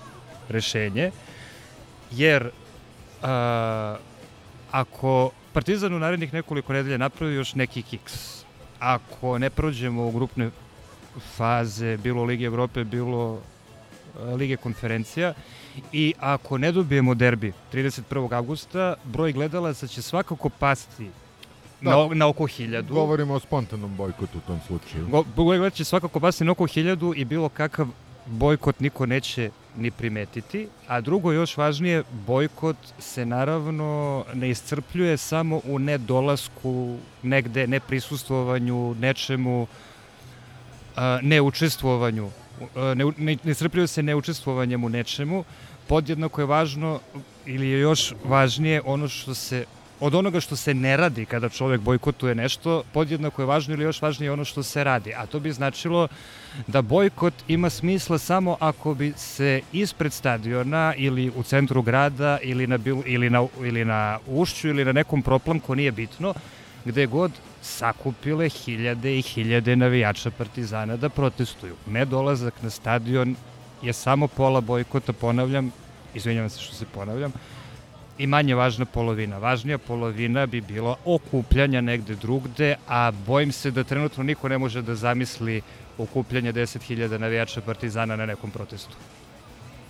rešenje, jer a, ako Partizan u narednih nekoliko nedelja napravi još neki kiks, ako ne prođemo u grupne faze, bilo Lige Evrope, bilo Lige konferencija, i ako ne dobijemo derbi 31. augusta, broj gledalaca će svakako pasti da. na, na oko hiljadu. Govorimo o spontanom bojkotu u tom slučaju. Go, broj gledalaca će svakako pasti na oko hiljadu i bilo kakav bojkot niko neće ni primetiti, a drugo još važnije, bojkot se naravno ne iscrpljuje samo u nedolasku negde, neprisustovanju, nečemu, neučestvovanju ne, ne, ne srpljuje se neučestvovanjem u nečemu, podjednako je važno ili je još važnije ono što se od onoga što se ne radi kada čovek bojkotuje nešto, podjednako je važno ili još važnije ono što se radi. A to bi značilo da bojkot ima smisla samo ako bi se ispred stadiona ili u centru grada ili na, bil, ili na, ili na ušću ili na nekom proplamku, nije bitno, gde god sakupile hiljade i hiljade navijača Partizana da protestuju. Nedolazak na stadion je samo pola bojkota, ponavljam, izvinjavam se što se ponavljam, i manje važna polovina. Važnija polovina bi bila okupljanja negde drugde, a bojim se da trenutno niko ne može da zamisli okupljanje 10.000 navijača Partizana na nekom protestu.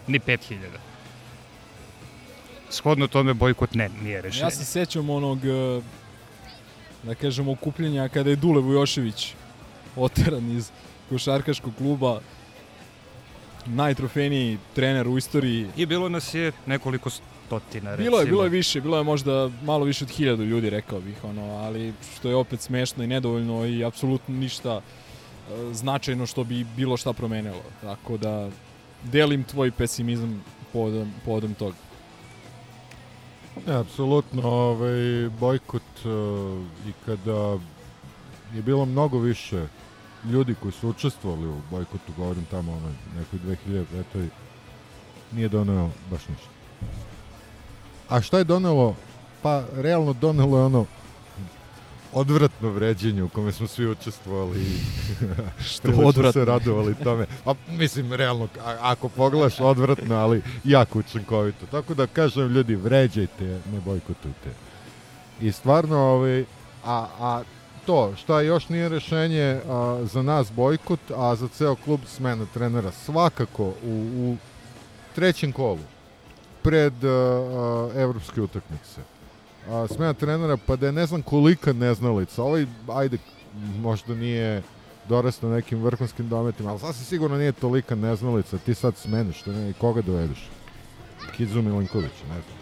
Ni 5.000. Shodno tome bojkot ne, nije rešenje. Ja se sećam onog da kažemo, okupljenja kada je Dule Vujošević oteran iz košarkaškog kluba najtrofejniji trener u istoriji. I bilo nas je nekoliko stotina, recimo. Bilo je, bilo je više, bilo je možda malo više od hiljadu ljudi, rekao bih, ono, ali što je opet smešno i nedovoljno i apsolutno ništa e, značajno što bi bilo šta promenilo. Tako da delim tvoj pesimizam povodom, povodom toga. Ne, apsolutno, ovaj, bojkot uh, i kada je bilo mnogo više ljudi koji su učestvovali u bojkotu, govorim tamo ono, nekoj 2005. nije doneo baš ništa. A šta je donelo? Pa, realno donelo je ono odvratno vređenje u kome smo svi učestvovali i što odvratno se radovali tome. A mislim realno ako pogledaš odvratno, ali jako učinkovito. Tako da kažem ljudi vređajte, ne bojkotujte. I stvarno ovaj a a to šta još nije rešenje a, za nas bojkot, a za ceo klub smena trenera svakako u, u trećem kolu pred a, a, evropske utakmice a, smena trenera, pa da je ne znam kolika neznalica. Ovaj, ajde, možda nije dorastao nekim vrhunskim dometima, ali sasvim sigurno nije tolika neznalica. Ti sad smeniš, što ne, koga dovedeš? Kizu Milinković, ne znam.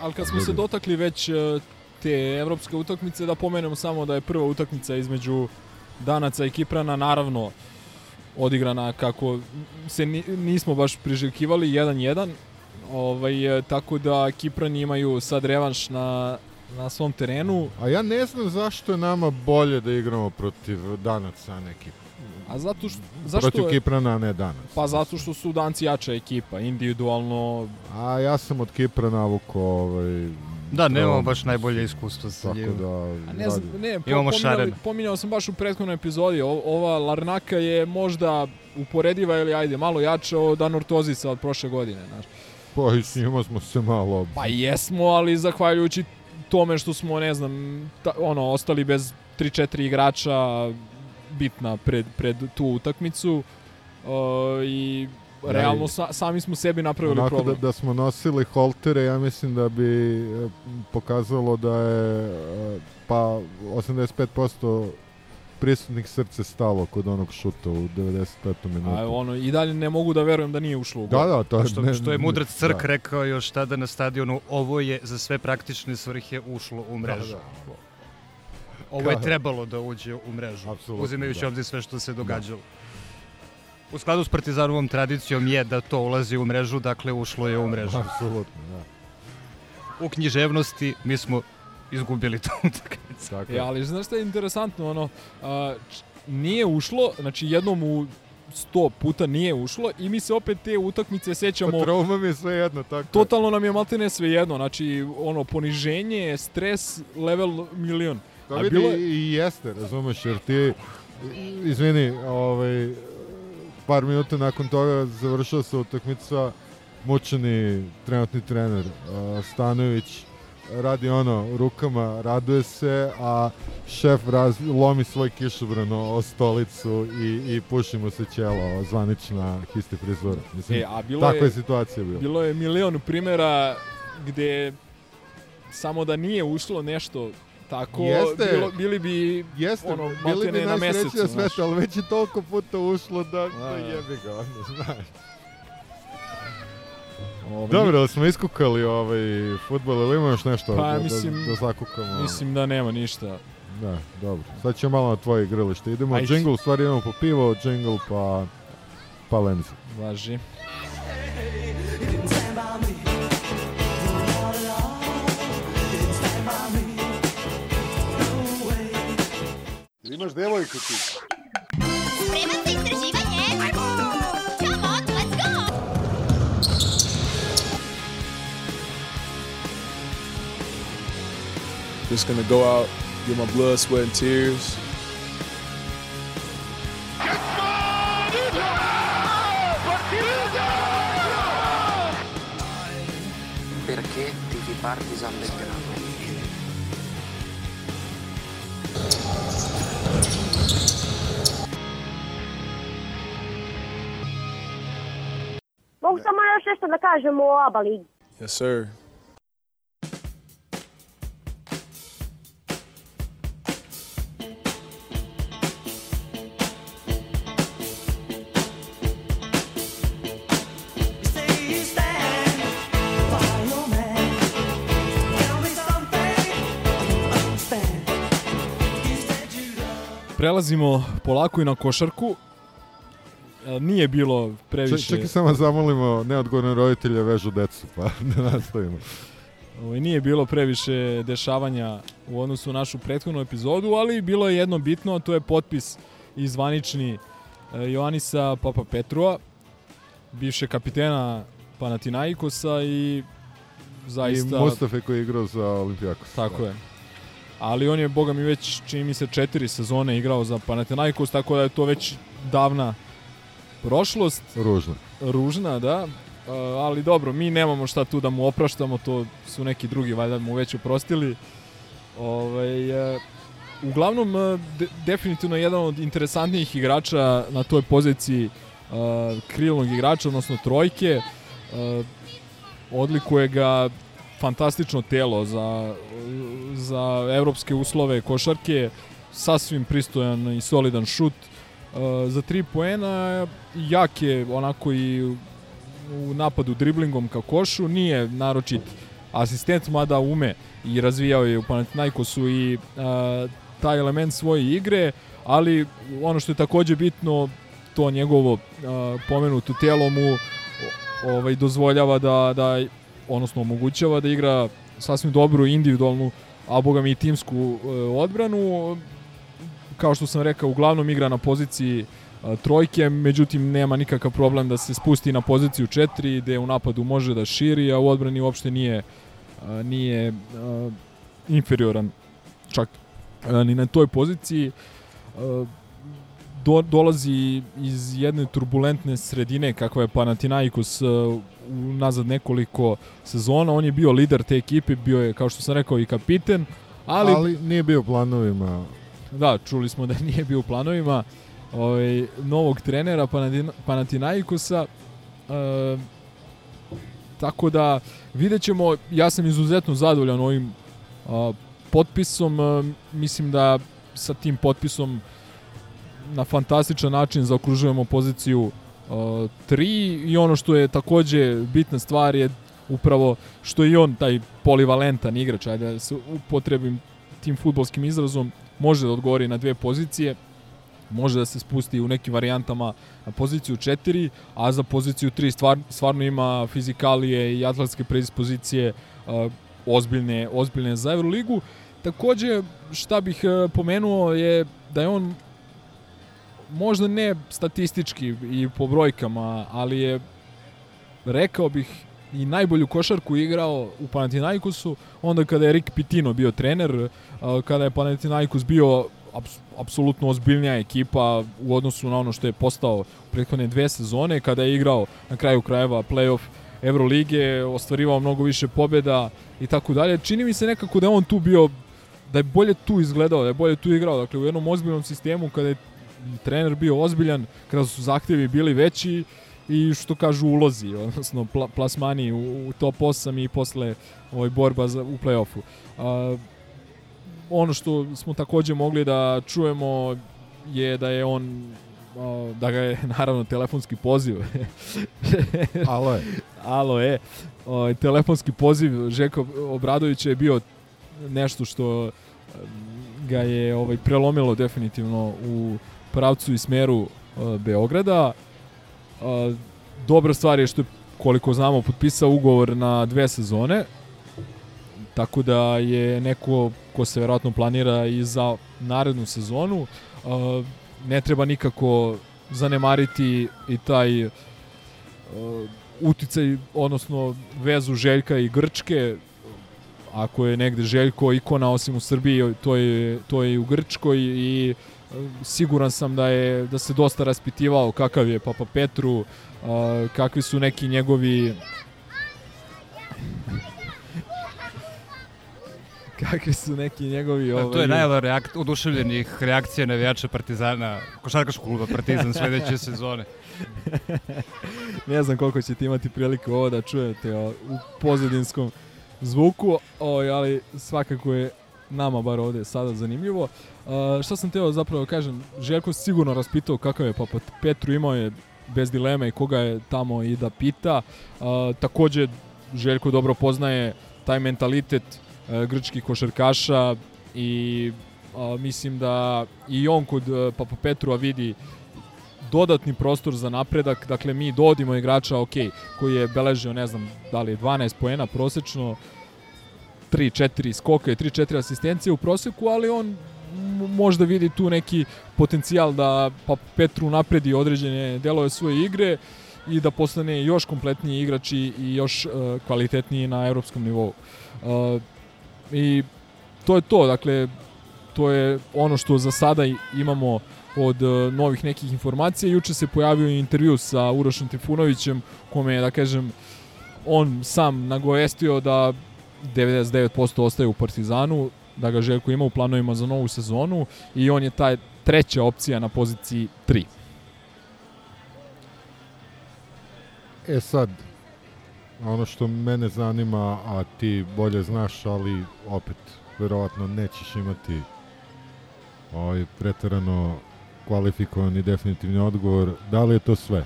Ali kad smo se dotakli već e, te evropske utakmice, da pomenemo samo da je prva utakmica između Danaca i Kiprana, naravno odigrana kako se nismo baš priželjkivali 1-1 Ovaj, e, tako da Kiprani imaju sad revanš na, na svom terenu. A ja ne znam zašto je nama bolje da igramo protiv Danaca, a ne Kipra. A zato što... Zašto protiv je, Kiprana, a ne Danac. Pa zato što su Danci jača ekipa, individualno... A ja sam od Kipra navuko ovaj, Da, nemamo baš najbolje iskustvo sa njim. Tako da, A ne, znam, ne po, Imamo pominjao, pominjao sam baš u prethodnoj epizodi, o, ova Larnaka je možda uporediva ili ajde, malo jača od Anortozisa od prošle godine, znaš. Pa i s njima smo se malo... Pa jesmo, ali zahvaljujući tome što smo, ne znam, ta, ono, ostali bez 3-4 igrača bitna pred, pred tu utakmicu uh, i realno sa, sami smo sebi napravili Onako problem. Da, da smo nosili holtere, ja mislim da bi e, pokazalo da je e, pa 85% prisutnih srce stalo kod onog šuta u 95. minutu. A ono, i dalje ne mogu da verujem da nije ušlo u gol. Da, da, to što, ne, što je mudrac Crk da. rekao još tada na stadionu, ovo je za sve praktične svrhe ušlo u mrežu. Da, da. ovo je trebalo da uđe u mrežu, Apsolutno, uzimajući da. obzir sve što se događalo. U skladu s Partizanovom tradicijom je da to ulazi u mrežu, dakle ušlo je u mrežu. Apsolutno, da. U književnosti mi smo izgubili tu utakmicu. Tako E, je. ali znaš šta je interesantno, ono, a, č- nije ušlo, znači jednom u sto puta nije ušlo i mi se opet te utakmice sećamo Pa trauma mi je sve jedno, tako. je. totalno nam je maltene sve jedno, znači ono poniženje, stres, level milion. To A vidi bilo i jeste, razumeš, jer ti, izvini, ovaj, par minuta nakon toga završila se utakmica, mučeni trenutni trener Stanović radi ono rukama, raduje se, a šef raz, lomi svoj kišobran o, stolicu i, i puši mu se ćelo, zvanična histi frizura. Mislim, E, a bilo takva je je, situacija bila. bilo je milion primjera gde samo da nije ušlo nešto tako, Jeste. bilo, bili bi Jeste, ono, bili bi na najsrećnija mesecu, znaš. sveta, ali već je toliko puta ušlo Da, da. jebi ga, ono, znaš. Ovaj, Dobro, ali smo iskukali ovaj futbol, ili ima još nešto Pa, da, mislim- da, da zakukamo? Mislim da nema ništa. Da, dobro. Sad ćemo malo na tvoje igralište. Idemo Ajde. džingl, u stvari idemo po pivo, džingl pa, pa lenzi. Važi. Imaš devojku ti? Spreman za istraživanje? Just gonna go out, get my blood, sweat, and tears. Perché tifi Partizan Belgrado? Mogu samo još nešto da kažem o ABA ligi. Yes, sir. Prelazimo polako i na košarku. E, Nije bilo previše... Ček, čekaj samo zamolimo neodgovorne roditelje vežu decu, pa da nastavimo. Nije bilo previše dešavanja u odnosu na našu prethodnu epizodu, ali bilo je jedno bitno, a to je potpis i zvanični e, Joanisa Papa Petrua, bivše kapitena Panathinaikosa i zaista... I Mustafe koji je igrao za Olimpijakos. Tako je. Ali on je, boga mi, već, čini mi se, četiri sezone igrao za Panathinaikos, tako da je to već davna prošlost. Ružno. Ružna, da. Uh, ali dobro, mi nemamo šta tu da mu opraštamo, to su neki drugi valjda mu već oprostili. Ovaj, uh, uglavnom, uh, de, definitivno jedan od interesantnijih igrača na toj poziciji uh, krilnog igrača, odnosno trojke. Uh, odlikuje ga fantastično telo za, za evropske uslove košarke, sasvim pristojan i solidan šut. Uh, za tri poena jak je onako i u napadu driblingom ka košu, nije naročit asistent, mada ume i razvijao je u Panathinaikosu i uh, taj element svoje igre, ali ono što je takođe bitno, to njegovo uh, pomenuto telo mu ovaj dozvoljava da da odnosno omogućava da igra sasvim dobru individualnu, a boga mi i timsku e, odbranu. Kao što sam rekao, uglavnom igra na poziciji e, trojke, međutim nema nikakav problem da se spusti na poziciju 4 gde u napadu može da širi, a u odbrani uopšte nije e, nije inferioran čak ni na toj poziciji. Do, dolazi iz jedne turbulentne sredine kakva je Panathinaikos uh, nazad nekoliko sezona. On je bio lider te ekipe, bio je, kao što sam rekao, i kapiten. Ali, ali nije bio u planovima. Da, čuli smo da nije bio u planovima ovaj, novog trenera Panathina, Panathinaikosa. Uh, tako da vidjet ćemo, ja sam izuzetno zadovoljan ovim uh, potpisom. Uh, mislim da sa tim potpisom na fantastičan način zaokružujemo poziciju uh, 3 i ono što je takođe bitna stvar je upravo što je i on taj polivalentan igrač, ajde da se upotrebim tim futbolskim izrazom može da odgovori na dve pozicije, može da se spusti u nekim varijantama na poziciju 4, a za poziciju 3 stvar, stvarno ima fizikalije i atletske predispozicije uh, ozbiljne, ozbiljne za Euroligu. Takođe, šta bih uh, pomenuo je da je on možda ne statistički i po brojkama, ali je rekao bih i najbolju košarku igrao u Panathinaikosu, onda kada je Rick Pitino bio trener, kada je Panathinaikos bio aps, apsolutno ozbiljnija ekipa u odnosu na ono što je postao u prethodne dve sezone, kada je igrao na kraju krajeva playoff Evrolige, ostvarivao mnogo više pobjeda i tako dalje. Čini mi se nekako da on tu bio, da je bolje tu izgledao, da je bolje tu igrao, dakle u jednom ozbiljnom sistemu kada je trener bio ozbiljan, kada su zahtevi bili veći i što kažu ulozi, odnosno pla, plasmani u, u top 8 i posle ovaj borba za, u play-offu. Uh, ono što smo takođe mogli da čujemo je da je on da ga je naravno telefonski poziv. Alo je. Alo je. O, telefonski poziv Žeko Obradovića je bio nešto što ga je ovaj prelomilo definitivno u pravcu i smeru uh, Beograda. Uh, dobra stvar je što je, koliko znamo, potpisao ugovor na dve sezone, tako da je neko ko se verovatno planira i za narednu sezonu. Uh, ne treba nikako zanemariti i taj uh, uticaj, odnosno vezu Željka i Grčke, ako je negde Željko ikona osim u Srbiji, to je, to je i u Grčkoj i siguran sam da je da se dosta raspitivao kakav je Papa Petru, kakvi su neki njegovi kakvi su neki njegovi ovaj... To je najava reak oduševljenih reakcija navijača Partizana, košarkaškog kluba Partizan sledeće sezone. ne znam koliko ćete imati priliku ovo da čujete o, u pozadinskom zvuku, o, ali svakako je nama bar ovde sada zanimljivo. Šta sam teo zapravo kažem, Željko sigurno raspitao kakav je Papa Petru, imao je bez dileme koga je tamo i da pita. Takođe, Željko dobro poznaje taj mentalitet uh, grčkih košarkaša i mislim da i on kod uh, Papa Petrua vidi dodatni prostor za napredak, dakle mi dovodimo igrača, ok, koji je beležio, ne znam, da li je 12 poena prosečno, 3-4 skoka i 3-4 asistencije u proseku, ali on možda vidi tu neki potencijal da pa Petru napredi određene delove svoje igre i da postane još kompletniji igrač i još uh, kvalitetniji na evropskom nivou. Uh, I to je to, dakle, to je ono što za sada imamo od uh, novih nekih informacija. Juče se pojavio intervju sa Urošom Trifunovićem, kome je, da kažem, on sam nagovestio da 99% ostaje u Partizanu, da ga Željko ima u planovima za novu sezonu i on je taj treća opcija na poziciji 3. E sad, ono što mene zanima, a ti bolje znaš, ali opet verovatno nećeš imati ovaj preterano kvalifikovan i definitivni odgovor, da li je to sve?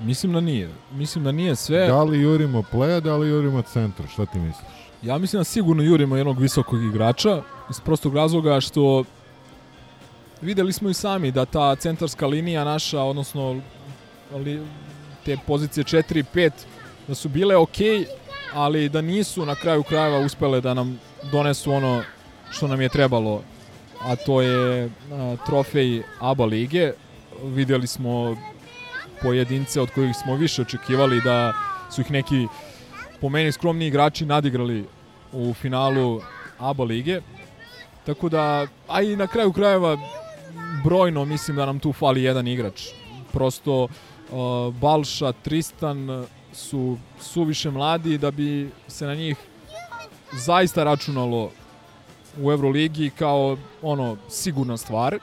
Mislim da nije. Mislim da nije sve. Da li jurimo pleja, da li jurimo centar? Šta ti misliš? Ja mislim da sigurno jurimo jednog visokog igrača iz prostog razloga što videli smo i sami da ta centarska linija naša, odnosno li, te pozicije 4 i 5 da su bile ok, ali da nisu na kraju krajeva uspele da nam donesu ono što nam je trebalo, a to je a, trofej ABA lige. Videli smo pojedince od kojih smo više očekivali da su ih neki po meni skromni igrači nadigrali u finalu ABA lige. Tako da, a i na kraju krajeva brojno mislim da nam tu fali jedan igrač. Prosto uh, Balša, Tristan su suviše mladi da bi se na njih zaista računalo u Euroligi kao ono sigurna stvar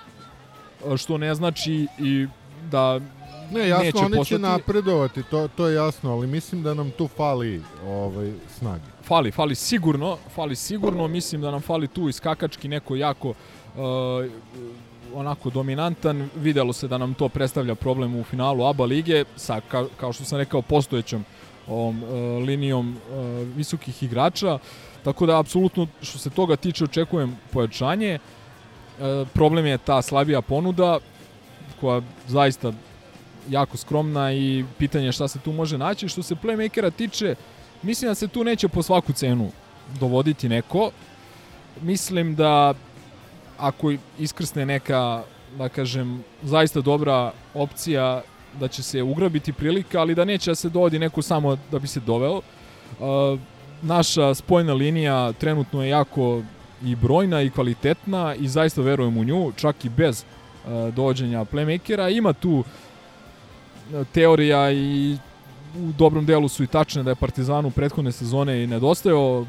što ne znači i da Ne, jasno, neće oni postati... će napredovati, to, to je jasno, ali mislim da nam tu fali ovaj, snage. Fali, fali sigurno, fali sigurno, mislim da nam fali tu iskakački neko jako uh, onako dominantan, videlo se da nam to predstavlja problem u finalu ABA lige sa, ka, kao što sam rekao, postojećom ovom e, linijom e, visokih igrača. Tako da, apsolutno, što se toga tiče, očekujem pojačanje. E, problem je ta slabija ponuda, koja zaista jako skromna i pitanje je šta se tu može naći. Što se playmakera tiče, mislim da se tu neće po svaku cenu dovoditi neko. Mislim da ako iskrsne neka, da kažem, zaista dobra opcija da će se ugrabiti prilika, ali da neće da se dovodi neko samo da bi se doveo. Uh, naša spojna linija trenutno je jako i brojna i kvalitetna i zaista verujem u nju, čak i bez uh, dovođenja playmakera. Ima tu teorija i u dobrom delu su i tačne da je Partizanu prethodne sezone i nedostajao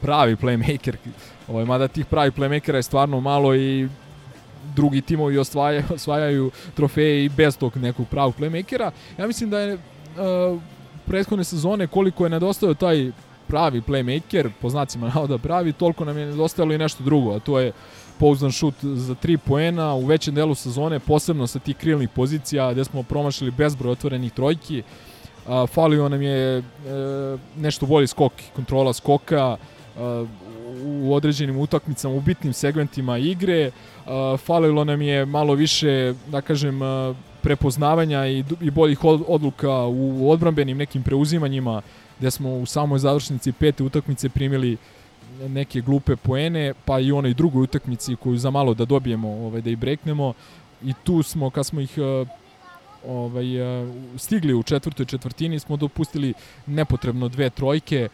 pravi playmaker. Ovaj, mada tih pravi playmakera je stvarno malo i drugi timovi osvajaju, osvajaju trofeje i bez tog nekog pravog playmakera. Ja mislim da je uh, prethodne sezone koliko je nedostajao taj pravi playmaker, po znacima navoda pravi, toliko nam je nedostajalo i nešto drugo, a to je pouzdan šut za 3 poena u većem delu sezone, posebno sa tih krilnih pozicija gde smo promašili bezbroj otvorenih trojki. Uh, falio nam je uh, nešto bolji skok, kontrola skoka, uh, u određenim utakmicama, u bitnim segmentima igre. Uh, falilo nam je malo više, da kažem, prepoznavanja i, i boljih odluka u odbrambenim nekim preuzimanjima, gde smo u samoj završnici pete utakmice primili neke glupe poene, pa i onoj drugoj utakmici koju za malo da dobijemo, ovaj, da i breknemo. I tu smo, kad smo ih uh, ovaj, stigli u četvrtoj četvrtini, smo dopustili nepotrebno dve trojke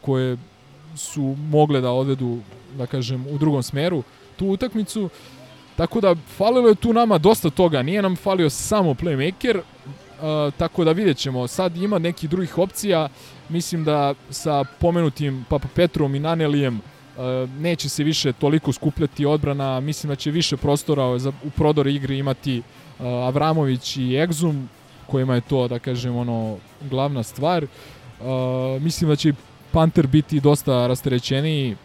koje su mogle da odvedu, da kažem, u drugom smeru tu utakmicu. Tako da falilo je tu nama dosta toga, nije nam falio samo playmaker, tako da vidjet ćemo. Sad ima nekih drugih opcija, mislim da sa pomenutim Papa Petrom i Nanelijem uh, neće se više toliko skupljati odbrana, mislim da će više prostora za, u prodor igri imati uh, Avramović i Egzum, kojima je to, da kažem, ono, glavna stvar. Mislim da će Panter biti dosta rasterećeniji,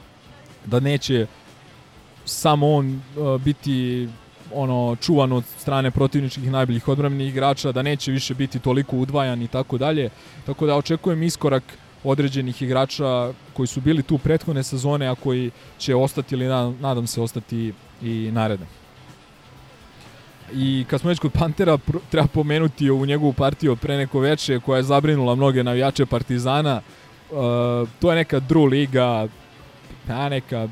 da neće samo on biti ono čuvan od strane protivničkih najboljih odbrambenih igrača, da neće više biti toliko udvajan i tako dalje. Tako da očekujem iskorak određenih igrača koji su bili tu prethodne sezone, a koji će ostati ili nadam se ostati i naredne. I kad smo već kod Pantera, treba pomenuti u njegovu partiju pre neko veče koja je zabrinula mnoge navijače Partizana. Uh, to je neka dru liga, neka,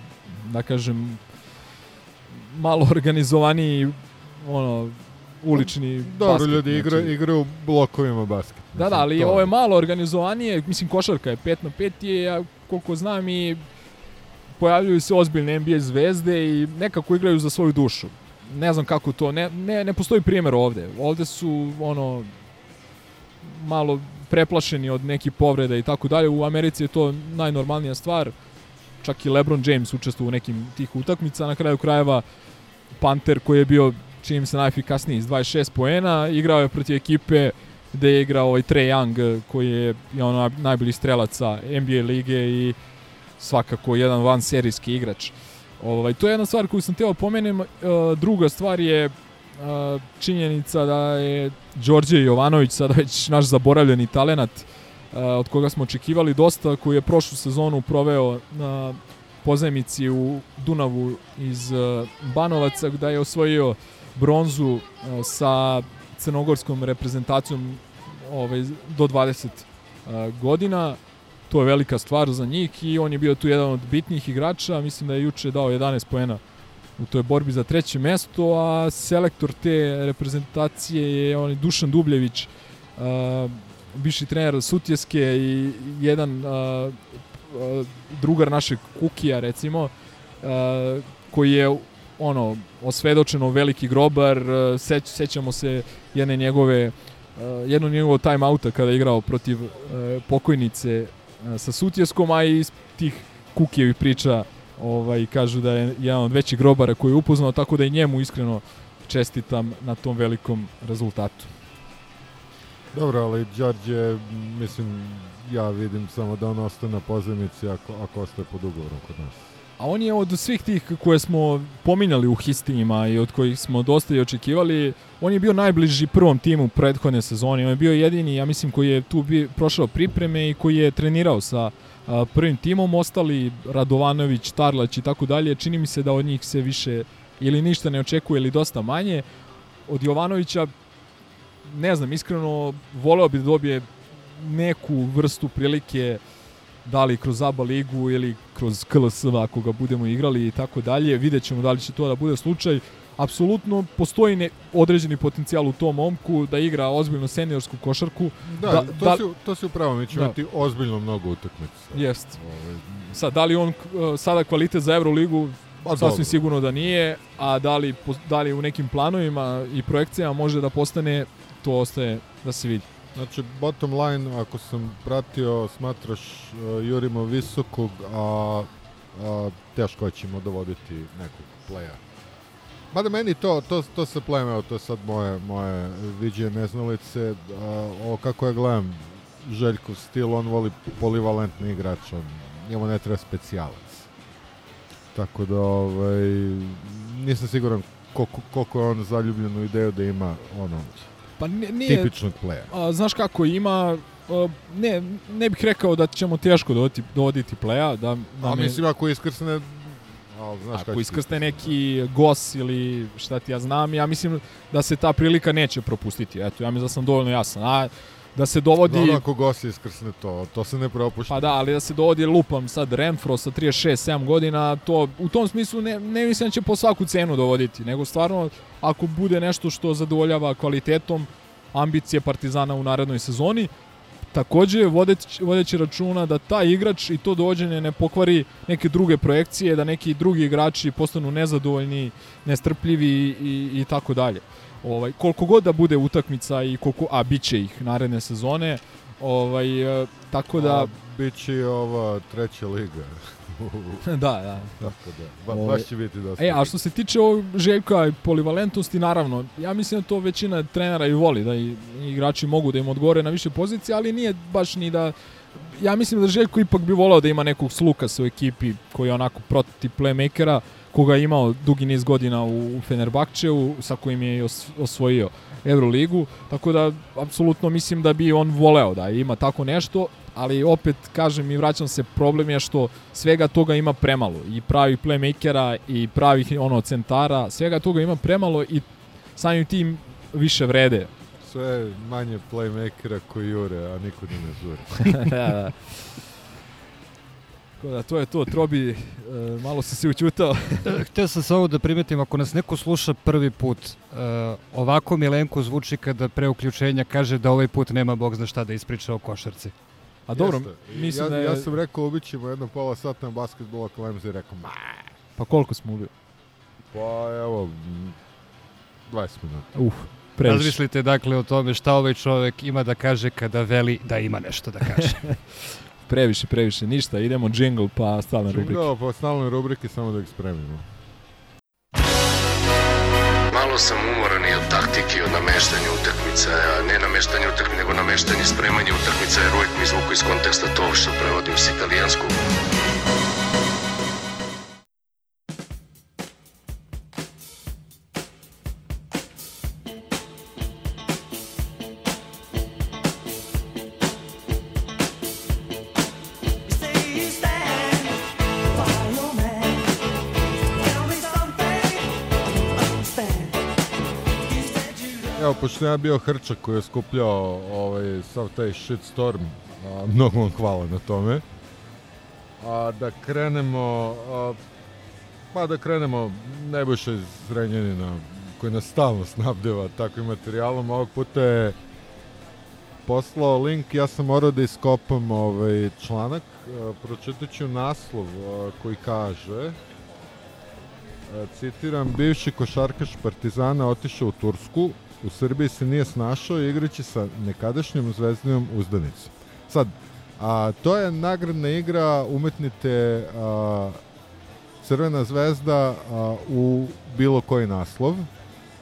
da kažem, malo organizovaniji ono, ulični Dobro, basket. ljudi igra, znači. igraju u blokovima basket. Da, da, ali to ovo je malo organizovanije, mislim košarka je 5 na 5 je, ja koliko znam i pojavljuju se ozbiljne NBA zvezde i nekako igraju za svoju dušu. Ne znam kako to, ne, ne, ne postoji primjer ovde. Ovde su ono malo preplašeni od nekih povreda i tako dalje. U Americi je to najnormalnija stvar. Čak i LeBron James učestvuje u nekim tih utakmica. Na kraju krajeva Panter koji je bio čini se najefikasniji iz 26 poena, igrao je protiv ekipe gde je igrao ovaj Trae Young koji je, ono najbolji strelaca NBA lige i svakako jedan van serijski igrač. Ovaj, to je jedna stvar koju sam teo pomenem. E, druga stvar je e, činjenica da je Đorđe Jovanović sada već naš zaboravljeni talenat e, od koga smo očekivali dosta, koji je prošlu sezonu proveo na pozajmici u Dunavu iz Banovaca, gde je osvojio bronzu sa crnogorskom reprezentacijom ovaj, do 20 godina. To je velika stvar za njih i on je bio tu jedan od bitnijih igrača. Mislim da je juče dao 11 poena u toj borbi za treće mesto, a selektor te reprezentacije je on Dušan Dubljević, uh, bivši trener Sutjeske i jedan uh, drugar našeg Kukija recimo, uh, koji je ono osvedočeno veliki grobar, seć, sećamo se jedne njegove jedno njegovo time outa kada je igrao protiv pokojnice sa Sutjeskom, a i iz tih Kukijevih priča ovaj, kažu da je jedan od većih grobara koji je upoznao, tako da i njemu iskreno čestitam na tom velikom rezultatu. Dobro, ali Đorđe, mislim, ja vidim samo da on ostane na pozemici ako, ako ostaje pod ugovorom kod nas. A on je od svih tih koje smo pominjali u histinjima i od kojih smo dosta i očekivali, on je bio najbliži prvom timu prethodne sezone. On je bio jedini, ja mislim, koji je tu bio, prošao pripreme i koji je trenirao sa a, prvim timom. Ostali Radovanović, Tarlać i tako dalje. Čini mi se da od njih se više ili ništa ne očekuje ili dosta manje. Od Jovanovića ne znam, iskreno voleo bi da dobije neku vrstu prilike da li kroz ABA ligu ili kroz KLS ako ga budemo igrali i tako dalje. Vidjet ćemo da li će to da bude slučaj. Apsolutno postoji ne, određeni potencijal u tom momku da igra ozbiljno seniorsku košarku. Da, da to, da, si, to si upravo, mi ćemo da. imati ozbiljno mnogo utakmica. Jest. Ove... Sad, da li on uh, sada kvalitet za Euroligu Pa sasvim dobro. sigurno da nije, a da li, da li u nekim planovima i projekcijama može da postane, to ostaje da se vidi. Znači, bottom line, ako sam pratio, smatraš uh, jurimo visokog, a, a teško ćemo dovoditi nekog playa. Mada meni to, to, to sa playem, evo, to je sad moje, moje viđe neznalice, a, o kako ja gledam Željkov stil, on voli polivalentni igrač, on, njemu ne treba specijalac. Tako da, ovaj, nisam siguran koliko, koliko je on zaljubljen u ideju da ima ono, Pa nije, tipičnog playa. A, znaš kako, ima a, ne, ne bih rekao da ćemo teško dovoditi, dovoditi playa. Da, da a me, mislim ako iskrsne A, znaš ako iskrsne neki gos ili šta ti ja znam, ja mislim da se ta prilika neće propustiti. Eto, ja mislim da sam dovoljno jasan. A, da se dovodi... Dobro, ako gost iskrsne to, to se ne propušta. Pa da, ali da se dovodi lupam sad Renfro sa 36-7 godina, to u tom smislu ne, ne mislim da će po svaku cenu dovoditi, nego stvarno ako bude nešto što zadovoljava kvalitetom ambicije Partizana u narednoj sezoni, takođe vodeći, vodeći računa da taj igrač i to dođenje ne pokvari neke druge projekcije, da neki drugi igrači postanu nezadovoljni, nestrpljivi i, i, i tako dalje. Ovaj, koliko god da bude utakmica i koliko, a bit će ih naredne sezone, ovaj, e, tako da... A, bit će i ova treća liga. da, da. Tako da, ba, ovaj, baš će biti dosta. E, a što se tiče ovog Željka i polivalentnosti, naravno, ja mislim da to većina trenera i voli, da i, i igrači mogu da im odgovore na više pozicije, ali nije baš ni da ja mislim da Željko ipak bi volao da ima nekog sluka u ekipi koji je onako prototip playmakera, koga je imao dugi niz godina u Fenerbahčeu, sa kojim je osvojio Euroligu, tako da apsolutno mislim da bi on voleo da ima tako nešto, ali opet kažem i vraćam se, problem je što svega toga ima premalo i pravih playmakera i pravih ono centara, svega toga ima premalo i samim tim više vrede. Sve manje playmakera koji jure, a niko ne žure. da, da. Tako da, to je to, Trobi, e, malo se si učutao. Htio sam samo da primetim, ako nas neko sluša prvi put, e, ovako Milenko zvuči kada pre uključenja kaže da ovaj put nema bog zna šta da ispriča o košarci. A dobro, mislim ja, da je... Ja sam rekao ubićemo jedno pola sata na basketbol, ako Lemz je rekao ma. Pa koliko smo ubili? Pa evo, 20 minuta. Uf, previše. Razmislite dakle o tome šta ovaj čovek ima da kaže kada veli da ima nešto da kaže. previše, previše, ništa, idemo jingle pa stalne rubrike. Jingle pa stalne rubrike, samo da ih spremimo. Malo sam umoran i od taktike i od nameštanja utakmica, a ne nameštanje utakmica, nego nameštanje spremanja utakmica, jer uvijek mi zvuku iz konteksta to što prevodim s italijanskog. Pošto ja bio Hrčak koji je skupljao ovaj, sav taj shitstorm, a, mnogo vam hvala na tome. A da krenemo, a, pa da krenemo Nebojša iz Zrenjanina koji nas stalno snabdeva takvim materijalom, ovog puta je poslao link, ja sam morao da iskopam ovaj članak, pročitat ću naslov koji kaže citiram, bivši košarkaš Partizana otišao u Tursku, u Srbiji se nije snašao igraći sa nekadašnjom zvezdinom uzdanicom. Sad, a, to je nagradna igra umetnite a, Crvena zvezda a, u bilo koji naslov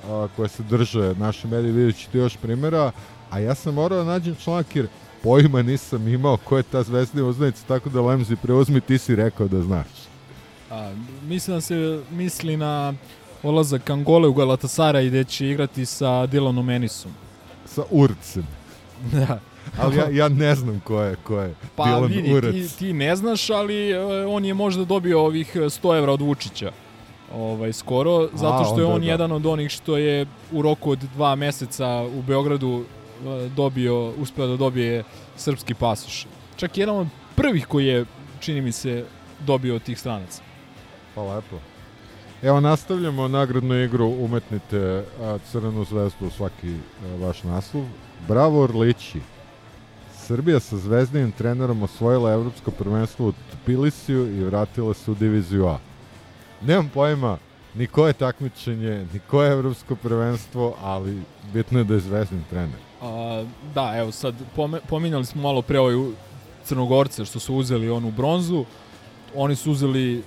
a, koje se drže naši mediji, vidjet ćete još primjera. A ja sam morao da nađem članak jer pojma nisam imao ko je ta zvezdina uzdanica, tako da Lemzi preuzmi, ti si rekao da znaš. A, mislim da se misli na odlazak Angole u Galatasaray gde će igrati sa Dylanom Ennisom. Sa Urcem. Da. Ali ja, ja ne znam ko je, ko je Pa Dylan vidi, Urac. ti, ti ne znaš, ali e, on je možda dobio ovih 100 evra od Vučića ovaj, skoro, zato što je onda on da. jedan od onih što je u roku od dva meseca u Beogradu e, dobio, uspeo da dobije srpski pasoš. Čak je jedan od prvih koji je, čini mi se, dobio od tih stranaca. Pa lepo. Evo, nastavljamo nagradnu igru Umetnite Crvenu zvezdu u svaki a, vaš naslov. Bravo Orlići. Srbija sa zvezdinim trenerom osvojila evropsko prvenstvo u Tbilisiju i vratila se u diviziju A. Nemam pojma ni koje takmičenje, ni koje evropsko prvenstvo, ali bitno je da je zvezdin trener. A, da, evo sad, pominjali smo malo pre ovaj Crnogorce što su uzeli onu bronzu. Oni su uzeli e,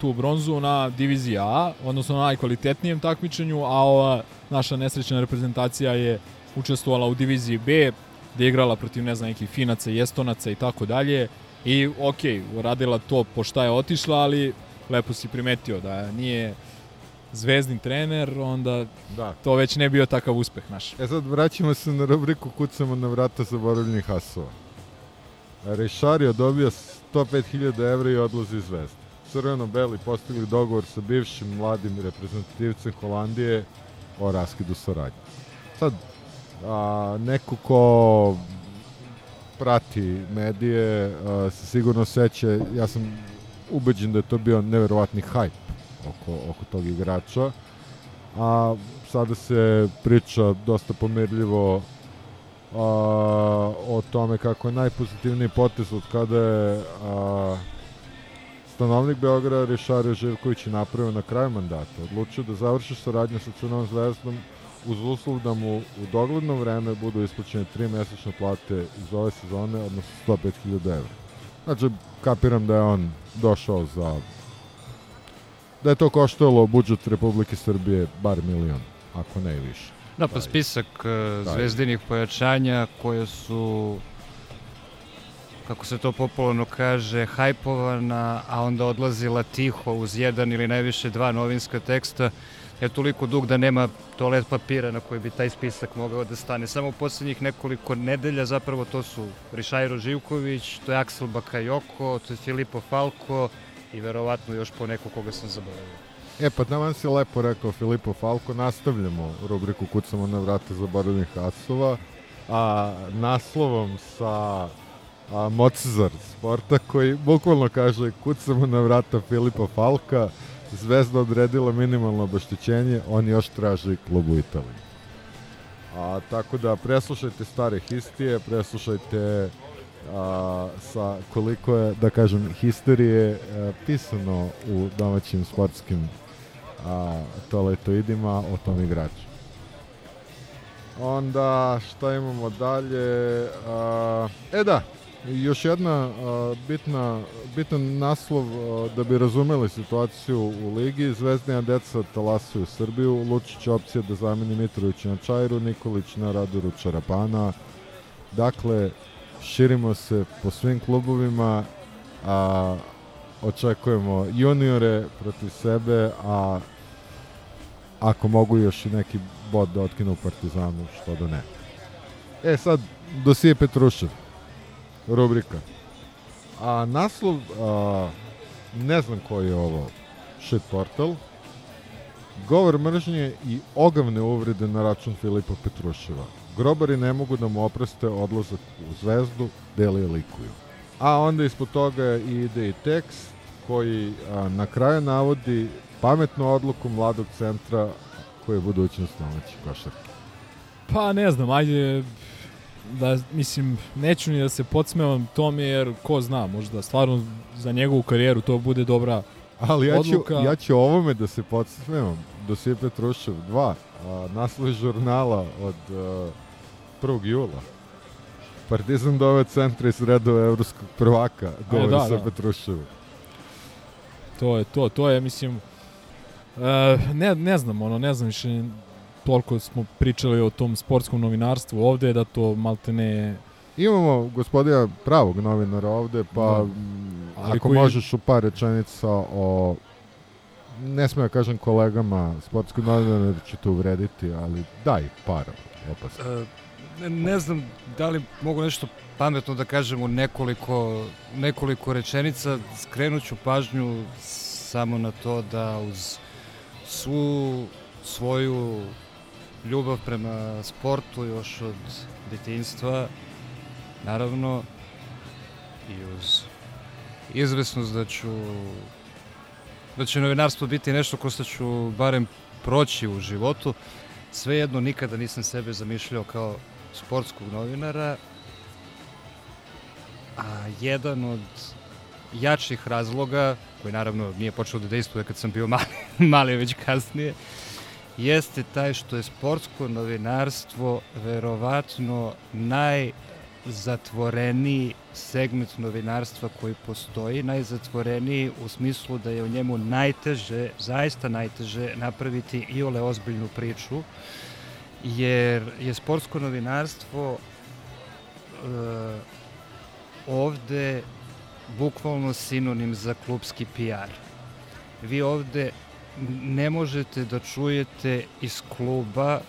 tu bronzu na diviziji A, odnosno na najkvalitetnijem takmičenju, a ova naša nesrećna reprezentacija je učestvovala u diviziji B, gde je igrala protiv, ne znam, nekih Finaca i Estonaca i tako dalje. I, okej, uradila to po šta je otišla, ali lepo si primetio da nije zvezdni trener, onda Da. to već ne bio takav uspeh naš. E sad vraćamo se na rubriku Kucamo na vrata zaboravljenih hasova. Rešario dobio 105.000 evra i odlazi iz Zvezde. Crveno-beli postigli dogovor sa bivšim mladim reprezentativcem Holandije o raskidu saradnje. Sad, a, neko ko prati medije a, se sigurno seća, ja sam ubeđen da je to bio neverovatni hajp oko, oko tog igrača a sada se priča dosta pomirljivo a, o tome kako je najpozitivniji potez od kada je a, stanovnik Beograda Rišario Živković je napravio na kraju mandata. Odlučio da završi saradnju sa Crnom zvezdom uz uslov da mu u dogledno vreme budu isplaćene tri mesečne plate iz ove sezone, odnosno 105.000 evra. Znači, kapiram da je on došao za da je to koštalo budžet Republike Srbije bar milion, ako ne i više. Da, pa spisak uh, zvezdinih pojačanja koje su kako se to popularno kaže, hajpovana, a onda odlazila tiho uz jedan ili najviše dva novinska teksta, je toliko dug da nema toalet papira na koji bi taj spisak mogao da stane. Samo u poslednjih nekoliko nedelja zapravo to su Rišajro Živković, to je Aksel Bakayoko, to je Filipo Falko i verovatno još po neko koga sam zaboravio. E, pa tamo si lepo rekao Filipo Falko, nastavljamo rubriku Kucamo na vrata zaboravljenih asova, a naslovom sa a, Mozart sporta koji bukvalno kaže kucamo na vrata Filipa Falka, Zvezda odredila minimalno obeštećenje, on još traži klub u Italiji. A, tako da preslušajte stare histije, preslušajte a, sa koliko je, da kažem, histerije a, pisano u domaćim sportskim a, toaletoidima o tom igraču. Onda šta imamo dalje? A, e da, još jedna bitna, bitan naslov da bi razumeli situaciju u ligi. Zvezdnija deca talasuju Srbiju. Lučić opcija da zameni Mitrović na Čajru, Nikolić na Radoru Čarapana. Dakle, širimo se po svim klubovima, a očekujemo juniore protiv sebe, a ako mogu još i neki bod da otkinu Partizanu, što da ne. E sad, dosije Petrušev, rubrika. A naslov, a, ne znam koji je ovo, shit portal, govor mržnje i ogavne uvrede na račun Filipa Petruševa. Grobari ne mogu da mu oproste odlazak u zvezdu, deli likuju. A onda ispod toga ide i tekst koji a, na kraju navodi pametnu odluku mladog centra koji je budućnost domaće košarke. Pa ne znam, ajde da mislim neću ni da se podsmevam tome jer ko zna, možda stvarno za njegovu karijeru to bude dobra Ali ja ću, odluka. ja ću ovome da se podsmemam. Dosije Petrušev 2, a, naslov žurnala od a, 1. jula. Partizan dove centra iz redova evropskog prvaka, govori da, sa da. Petruševom. To je to, to je mislim e, ne, ne znam, ono, ne znam više toliko smo pričali o tom sportskom novinarstvu ovde, da to malte ne... Imamo gospodina pravog novinara ovde, pa Da. Ali ako koji- možeš u par rečenica o ne smem da kažem kolegama sportskog novinara jer će te uvrediti, ali daj par opasno. E, ne, ne znam da li mogu nešto pametno da kažem u nekoliko, nekoliko rečenica. Skrenut ću pažnju samo na to da uz svu svoju ljubav prema sportu još od detinjstva, naravno, i uz izvesnost da ću da će novinarstvo biti nešto kroz što ću barem proći u životu, svejedno nikada nisam sebe zamišljao kao sportskog novinara, a jedan od jačih razloga, koji naravno nije počeo da dejstvuje kad sam bio mali, mali već kasnije, jeste taj što je sportsko novinarstvo verovatno najzatvoreniji segment novinarstva koji postoji, najzatvoreniji u smislu da je u njemu najteže, zaista najteže napraviti i ole ozbiljnu priču, jer je sportsko novinarstvo e, ovde bukvalno sinonim za klubski PR. Vi ovde ne možete da čujete iz kluba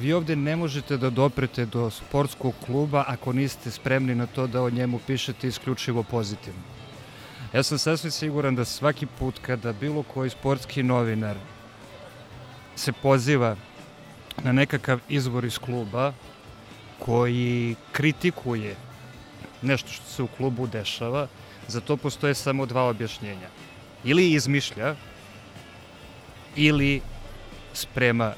vi ovde ne možete da doprete do sportskog kluba ako niste spremni na to da o njemu pišete isključivo pozitivno. Ja sam sasvim siguran da svaki put kada bilo koji sportski novinar se poziva na nekakav izvor iz kluba koji kritikuje nešto što se u klubu dešava, za to postoje samo dva objašnjenja. Ili izmišlja, ili sprema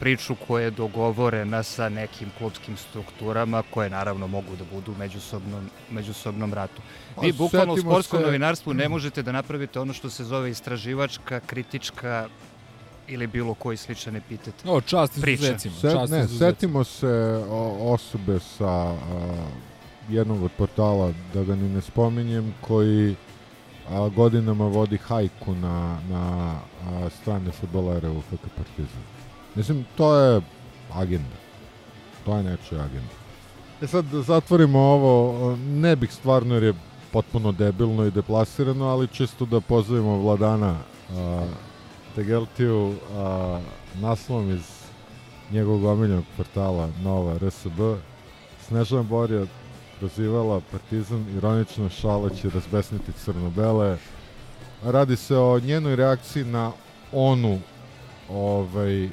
priču koja je dogovorena sa nekim klubskim strukturama koje naravno mogu da budu u međusobnom, međusobnom ratu. Vi A, bukvalno u sportskom se- novinarstvu ne možete da napravite ono što se zove istraživačka, kritička ili bilo koji sličan epitet. O, čast Priča. izuzecima. Set, čast ne, izuzecima. setimo se o, osobe sa a, jednog od portala, da ga ni ne spominjem, koji a, godinama vodi hajku na, na a, strane futbolere u FK Partizan. Mislim, to je agenda. To je nečija agenda. E sad, zatvorimo ovo, ne bih stvarno jer je potpuno debilno i deplasirano, ali čisto da pozdravimo Vladana a, Tegeltiju a, naslovom iz njegovog omiljenog portala Nova RSB. Snežana Borja prozivala Partizan ironično šaleći razbesniti crno-bele. Radi se o njenoj reakciji na onu ovaj,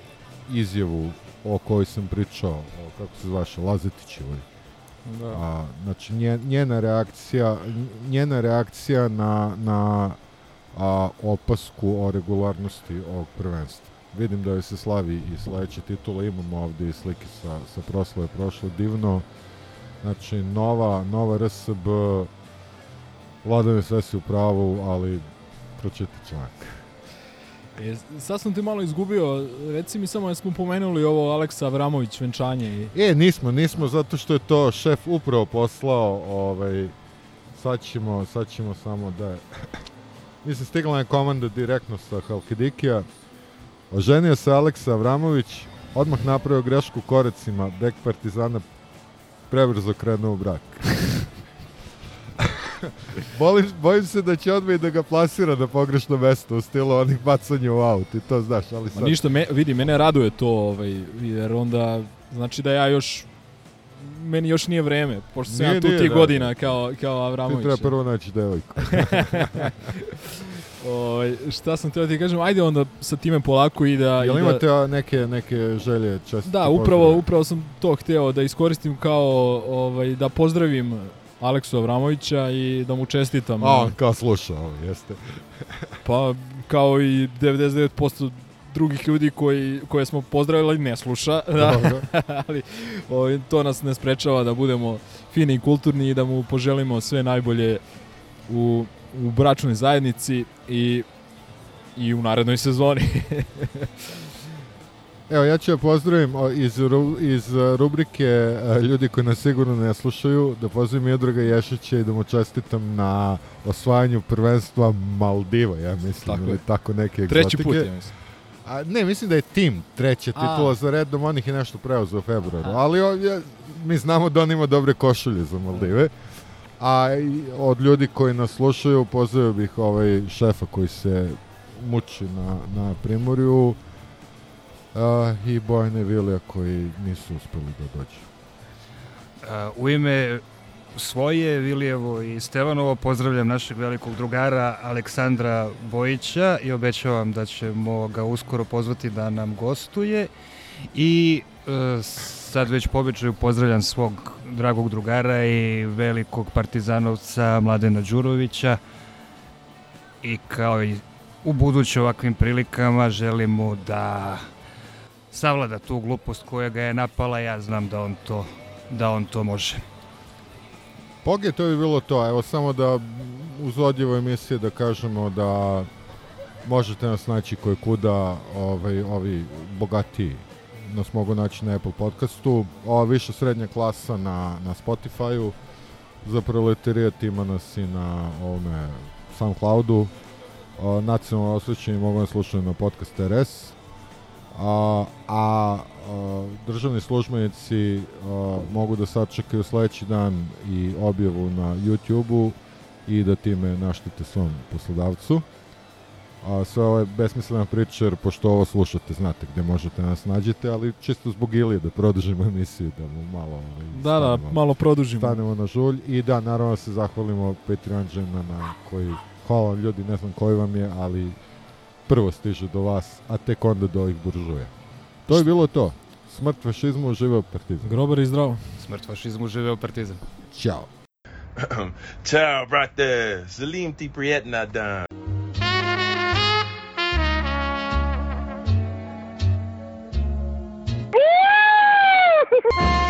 izjavu o kojoj sam pričao, o, kako se zvaše, Lazetićevoj. Da. A, znači nje- njena reakcija njena reakcija na, na a, opasku o regularnosti ovog prvenstva. Vidim da joj se slavi i sledeće titule, imamo ovde i slike sa, sa proslave prošlo divno. Znači, nova, nova RSB, vladane sve si u pravu, ali pročiti članak. E, sad sam te malo izgubio, reci mi samo, jesmo pomenuli ovo Aleksa Avramović venčanje i... E, nismo, nismo, zato što je to šef upravo poslao, ovaj, sad ćemo, sad ćemo samo da je... Mislim, stigla je komanda direktno sa Halkidikija. Oženio se Aleksa Avramović, odmah napravio grešku korecima, bek Partizana prebrzo krenuo u brak. Bojim, bojim se da će odmah i da ga plasira na pogrešno mesto u stilu onih bacanja u aut i to znaš, ali Ma sad... ništa, me, vidi, mene raduje to, ovaj, jer onda, znači da ja još, meni još nije vreme, pošto sam ja tu ti da. godina kao, kao Ti Avramović. treba prvo naći devojku. Ovaj, šta sam teo ti kažem, ajde onda sa time polako i da... Jel da, imate a, neke, neke želje čestite? Da, upravo, upravo sam to hteo da iskoristim kao ovaj, da pozdravim Aleksu Avramovića i da mu čestitam. A, on kao sluša jeste. Pa, kao i 99% drugih ljudi koji, koje smo pozdravili ne sluša, da, ali ovaj, to nas ne sprečava da budemo fini i kulturni i da mu poželimo sve najbolje u, u bračnoj zajednici i, i u narednoj sezoni. Evo, ja ću ja pozdravim o, iz, ru, iz rubrike a, ljudi koji nas sigurno ne slušaju, da pozdravim Jodraga Ješića i da mu čestitam na osvajanju prvenstva Maldiva, ja mislim, Tako ili je. tako neke Treći egzotike. put, ja mislim. A, ne, mislim da je tim treća titula za redom, on ih je nešto preuzeo u februaru, ali on je, mi znamo da on ima dobre košulje za Maldive. A od ljudi koji nas slušaju, pozdravio bih ovaj šefa koji se muči na, na Primorju a, i Bojane Vilija koji nisu uspeli da dođu. A, U ime svoje, Vilijevo i Stevanovo pozdravljam našeg velikog drugara Aleksandra Bojića i obećavam da ćemo ga uskoro pozvati da nam gostuje i e, sad već po običaju pozdravljam svog dragog drugara i velikog partizanovca Mladena Đurovića i kao i u buduće ovakvim prilikama želim mu da savlada tu glupost koja ga je napala, ja znam da on to, da on to može. Poge, to bi bilo to. Evo samo da uz odjevo emisije da kažemo da možete nas naći koje kuda ovaj, ovi bogatiji nas mogu naći na Apple podcastu. Ova viša srednja klasa na, na Spotify-u. Za proletarijat ima nas i na ovome Soundcloudu. Nacionalno osvećeni mogu nas slušati na podcast RS. A, a, a državni službenici a, mogu da sačekaju sledeći dan i objavu na YouTube-u i da time naštite svom poslodavcu. A sve ovo je besmislena priča jer pošto ovo slušate znate gde možete nas nađete, ali čisto zbog Ilije da produžimo emisiju, da mu malo ovaj, Da, da, stanemo- malo produžimo. stanemo na žulj i da, naravno se zahvalimo Patreonđana na koji, hvala vam ljudi, ne znam koji vam je, ali prvo stiže do vas, a tek onda do ovih buržuja. To je bilo to. Smrt fašizmu, živeo partizan. Grobar i zdravo. Smrt fašizmu, živeo partizan. Ćao. Ciao, brate. Salim ti prijetna dan. Bye.